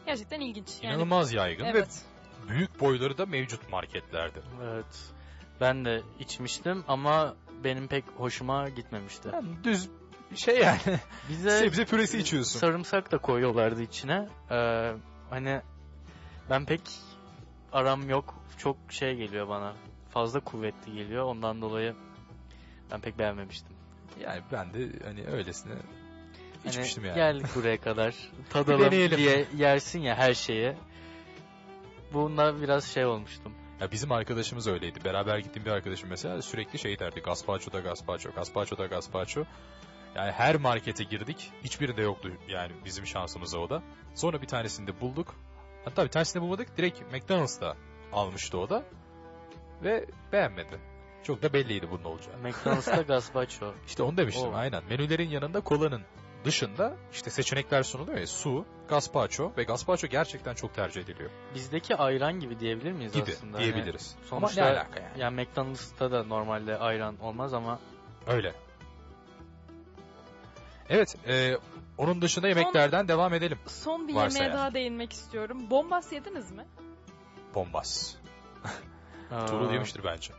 Speaker 3: Gerçekten ilginç. Yani,
Speaker 2: İnanılmaz yaygın ve
Speaker 3: evet.
Speaker 2: büyük boyları da mevcut marketlerde.
Speaker 4: Evet. Ben de içmiştim ama benim pek hoşuma gitmemişti.
Speaker 2: Yani düz şey yani.
Speaker 4: Bize
Speaker 2: Sebze püresi içiyorsun.
Speaker 4: sarımsak da koyuyorlardı içine. Ee, hani ben pek aram yok. Çok şey geliyor bana. Fazla kuvvetli geliyor. Ondan dolayı ben pek beğenmemiştim.
Speaker 2: Yani ben de hani öylesine
Speaker 4: Hani
Speaker 2: içmiştim yani.
Speaker 4: Geldik buraya kadar. Tadalım diye yersin ya her şeyi. Bunda biraz şey olmuştum.
Speaker 2: Ya bizim arkadaşımız öyleydi. Beraber gittiğim bir arkadaşım mesela sürekli şey derdi. Gazpacho da gazpacho, gazpacho da gazpacho. Yani her markete girdik. Hiçbirinde yoktu yani bizim şansımıza o da. Sonra bir tanesinde bulduk. Hatta bir tanesini bulmadık. Direkt McDonald's'ta almıştı o da. Ve beğenmedi. Çok da belliydi bunun olacağı.
Speaker 4: McDonald's'ta gazpacho.
Speaker 2: İşte onu demiştim
Speaker 4: Oo.
Speaker 2: aynen. Menülerin yanında kolanın dışında işte seçenekler sunuluyor ya su, gazpacho ve gazpacho gerçekten çok tercih ediliyor.
Speaker 4: Bizdeki ayran gibi diyebilir miyiz
Speaker 2: Gibi
Speaker 4: aslında? Hani
Speaker 2: diyebiliriz.
Speaker 4: sonuçta-
Speaker 2: Ama ne alaka yani?
Speaker 4: yani McDonald's'ta da normalde ayran olmaz ama
Speaker 2: Öyle. Evet, e, onun dışında yemeklerden devam edelim.
Speaker 3: Son bir
Speaker 2: Varsa
Speaker 3: yemeğe
Speaker 2: yani.
Speaker 3: daha değinmek istiyorum. Bombas yediniz mi?
Speaker 2: Bombas. Tuğrul yemiştir bence.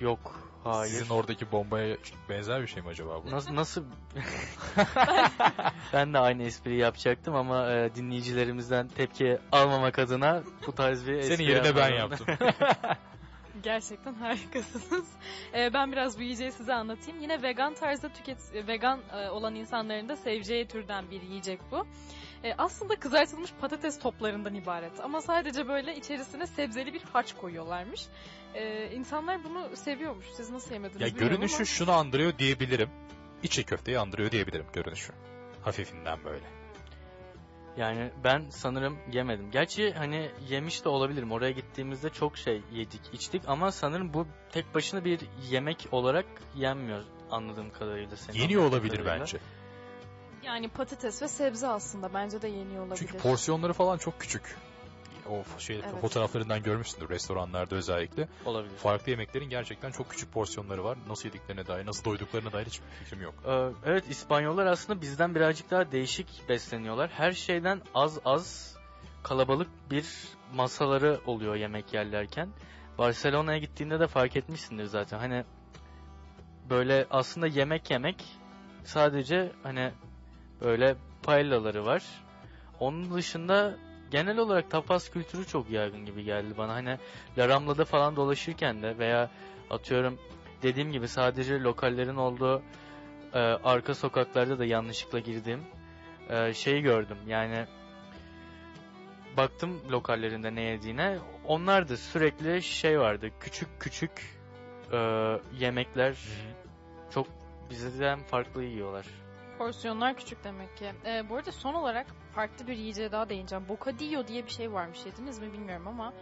Speaker 4: Yok. Hayır.
Speaker 2: Sizin oradaki bombaya benzer bir şey mi acaba bu?
Speaker 4: Nasıl nasıl Ben de aynı espriyi yapacaktım ama e, dinleyicilerimizden tepki almamak adına bu tarz bir espri
Speaker 2: Senin yerine ben yaptım.
Speaker 3: Gerçekten harikasınız. Ee, ben biraz bu yiyeceği size anlatayım. Yine vegan tarzda tüket e, vegan e, olan insanların da seveceği türden bir yiyecek bu. E, aslında kızartılmış patates toplarından ibaret ama sadece böyle içerisine sebzeli bir harç koyuyorlarmış. E, insanlar bunu seviyormuş. Siz nasıl yemediniz
Speaker 2: ya görünüşü
Speaker 3: ama.
Speaker 2: şunu andırıyor diyebilirim. İçi köfteyi andırıyor diyebilirim görünüşü. Hafifinden böyle.
Speaker 4: Yani ben sanırım yemedim. Gerçi hani yemiş de olabilirim. Oraya gittiğimizde çok şey yedik, içtik ama sanırım bu tek başına bir yemek olarak yenmiyor anladığım kadarıyla. Senin
Speaker 2: Yeniyor olabilir
Speaker 4: kadarıyla.
Speaker 2: bence.
Speaker 3: Yani patates ve sebze aslında bence de yeniyor olabilir.
Speaker 2: Çünkü porsiyonları falan çok küçük. O şey
Speaker 3: Evet.
Speaker 2: fotoğraflarından görmüşsündür restoranlarda özellikle.
Speaker 4: Olabilir.
Speaker 2: Farklı yemeklerin gerçekten çok küçük porsiyonları var. Nasıl yediklerine dair, nasıl doyduklarına dair hiçbir fikrim yok.
Speaker 4: Ee, evet İspanyollar aslında bizden birazcık daha değişik besleniyorlar. Her şeyden az az kalabalık bir masaları oluyor yemek yerlerken. Barcelona'ya gittiğinde de fark etmişsindir zaten. Hani böyle aslında yemek yemek sadece hani böyle paylaları var. Onun dışında genel olarak tapas kültürü çok yaygın gibi geldi bana. Hani La Rambla'da falan dolaşırken de veya atıyorum dediğim gibi sadece lokallerin olduğu e, arka sokaklarda da yanlışlıkla girdiğim e, şeyi gördüm. Yani baktım lokallerinde ne yediğine. Onlar da sürekli şey vardı. Küçük küçük e, yemekler çok bizden farklı yiyorlar.
Speaker 3: Porsiyonlar küçük demek ki. Ee, bu arada son olarak farklı bir yiyeceğe daha değineceğim. Bocadillo diye bir şey varmış. Yediniz mi bilmiyorum ama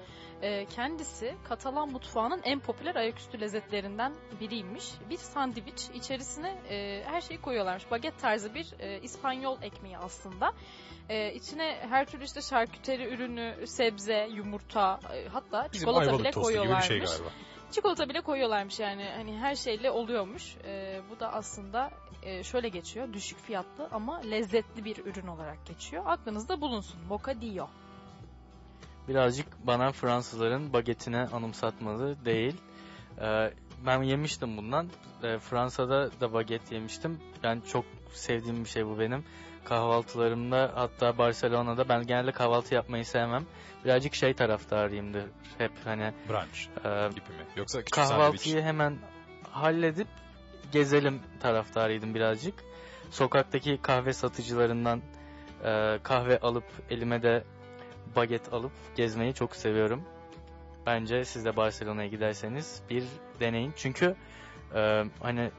Speaker 3: e, kendisi Katalan mutfağının en popüler ayaküstü lezzetlerinden biriymiş. Bir sandviç. içerisine e, her şeyi koyuyorlarmış. Baget tarzı bir e, İspanyol ekmeği aslında. E, içine her türlü işte şarküteri ürünü, sebze, yumurta, e, hatta
Speaker 2: Bizim
Speaker 3: çikolata bile
Speaker 2: tostu gibi bir
Speaker 3: koyuyorlarmış.
Speaker 2: şey galiba.
Speaker 3: Çikolata bile koyuyorlarmış yani hani her şeyle oluyormuş. Ee, bu da aslında e, şöyle geçiyor düşük fiyatlı ama lezzetli bir ürün olarak geçiyor. Aklınızda bulunsun. Bocadillo.
Speaker 4: birazcık bana Fransızların bagetine anımsatmadı değil. Ee, ben yemiştim bundan. Ee, Fransa'da da baget yemiştim. Ben çok sevdiğim bir şey bu benim. Kahvaltılarımda hatta Barcelona'da ben genelde kahvaltı yapmayı sevmem. Birazcık şey taraftarıyımdır. Hep hani
Speaker 2: Brunch
Speaker 4: e,
Speaker 2: gibi mi? Yoksa küçük
Speaker 4: kahvaltıyı
Speaker 2: sandviç.
Speaker 4: hemen halledip gezelim taraftarıydım birazcık. Sokaktaki kahve satıcılarından e, kahve alıp elime de baget alıp gezmeyi çok seviyorum. Bence siz de Barcelona'ya giderseniz bir deneyin. Çünkü e, hani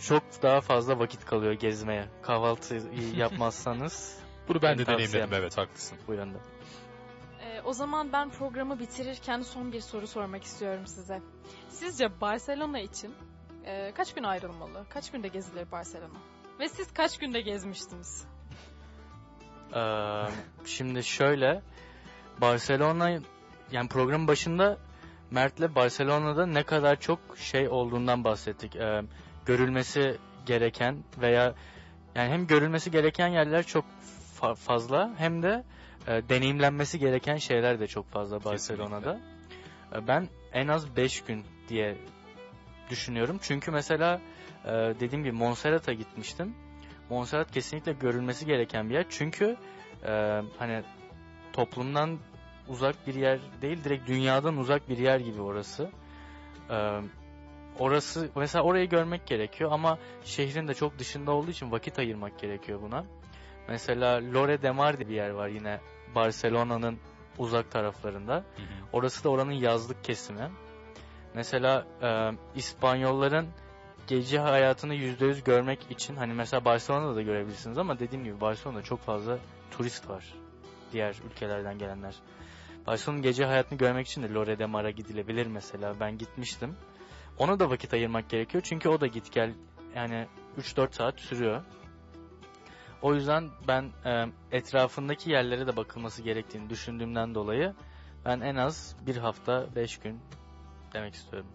Speaker 4: çok daha fazla vakit kalıyor gezmeye. Kahvaltı yapmazsanız
Speaker 2: Bunu ben de deneyimledim evet haklısın.
Speaker 4: bu yönde.
Speaker 3: Ee, o zaman ben programı bitirirken son bir soru sormak istiyorum size. Sizce Barcelona için e, kaç gün ayrılmalı? Kaç günde gezilir Barcelona? Ve siz kaç günde gezmiştiniz?
Speaker 4: Ee, şimdi şöyle Barcelona yani programın başında Mert'le Barcelona'da ne kadar çok şey olduğundan bahsettik. Ee, görülmesi gereken veya yani hem görülmesi gereken yerler çok fa- fazla hem de e, deneyimlenmesi gereken şeyler de çok fazla Barcelona'da. Ee, ben en az 5 gün diye düşünüyorum. Çünkü mesela e, dediğim gibi Montserrat'a gitmiştim. Montserrat kesinlikle görülmesi gereken bir yer. Çünkü e, hani toplumdan uzak bir yer değil, direkt dünyadan uzak bir yer gibi orası. E, orası mesela orayı görmek gerekiyor ama şehrin de çok dışında olduğu için vakit ayırmak gerekiyor buna. Mesela Lore de Mar diye bir yer var yine Barcelona'nın uzak taraflarında. Orası da oranın yazlık kesimi. Mesela e, İspanyolların gece hayatını %100 görmek için hani mesela Barcelona'da da görebilirsiniz ama dediğim gibi Barcelona'da çok fazla turist var. Diğer ülkelerden gelenler. Barcelona'nın gece hayatını görmek için de Lore de Mar'a gidilebilir mesela. Ben gitmiştim. Ona da vakit ayırmak gerekiyor çünkü o da git gel yani 3-4 saat sürüyor. O yüzden ben e, etrafındaki yerlere de bakılması gerektiğini düşündüğümden dolayı ben en az bir hafta 5 gün demek istiyorum.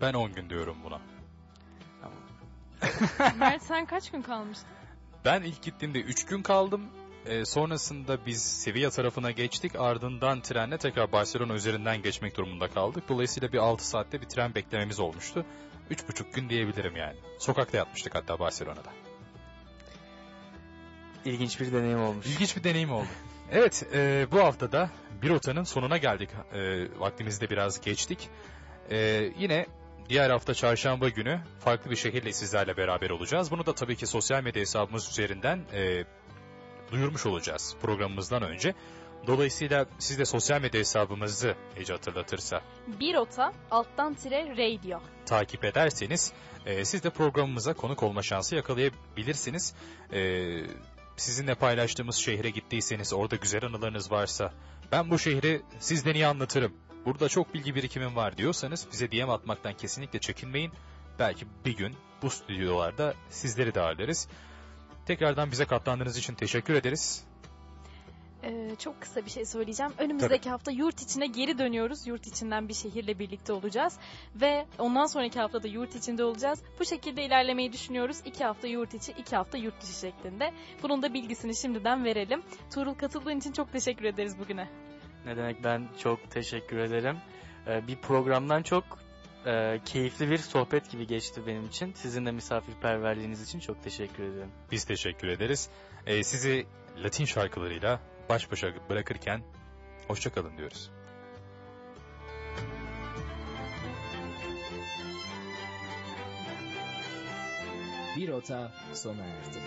Speaker 2: Ben 10 gün diyorum buna.
Speaker 3: Mert sen kaç gün kalmıştın?
Speaker 2: Ben ilk gittiğimde 3 gün kaldım. Ee, sonrasında biz Sevilla tarafına geçtik. Ardından trenle tekrar Barcelona üzerinden geçmek durumunda kaldık. Dolayısıyla bir 6 saatte bir tren beklememiz olmuştu. 3,5 gün diyebilirim yani. Sokakta yatmıştık hatta Barcelona'da.
Speaker 4: İlginç bir deneyim olmuş.
Speaker 2: İlginç bir deneyim oldu. Evet, e, bu haftada bir rotanın sonuna geldik. E, vaktimizi de biraz geçtik. E, yine diğer hafta çarşamba günü farklı bir şehirle sizlerle beraber olacağız. Bunu da tabii ki sosyal medya hesabımız üzerinden e, duyurmuş olacağız programımızdan önce. Dolayısıyla siz de sosyal medya hesabımızı Ece hatırlatırsa
Speaker 3: Bir ota alttan tire radio.
Speaker 2: takip ederseniz e, siz de programımıza konuk olma şansı yakalayabilirsiniz. E, sizinle paylaştığımız şehre gittiyseniz orada güzel anılarınız varsa ben bu şehri sizden iyi anlatırım. Burada çok bilgi birikimim var diyorsanız bize DM atmaktan kesinlikle çekinmeyin. Belki bir gün bu stüdyolarda sizleri de ağırlarız. Tekrardan bize katlandığınız için teşekkür ederiz.
Speaker 3: Ee, çok kısa bir şey söyleyeceğim. Önümüzdeki hafta yurt içine geri dönüyoruz. Yurt içinden bir şehirle birlikte olacağız. Ve ondan sonraki hafta da yurt içinde olacağız. Bu şekilde ilerlemeyi düşünüyoruz. İki hafta yurt içi, iki hafta yurt dışı şeklinde. Bunun da bilgisini şimdiden verelim. Tuğrul katıldığın için çok teşekkür ederiz bugüne.
Speaker 4: Ne demek ben çok teşekkür ederim. Ee, bir programdan çok e, keyifli bir sohbet gibi geçti benim için. Sizin de misafirperverliğiniz için çok teşekkür ederim.
Speaker 2: Biz teşekkür ederiz. E, sizi Latin şarkılarıyla baş başa bırakırken hoşçakalın diyoruz.
Speaker 1: Bir ota sona erdi.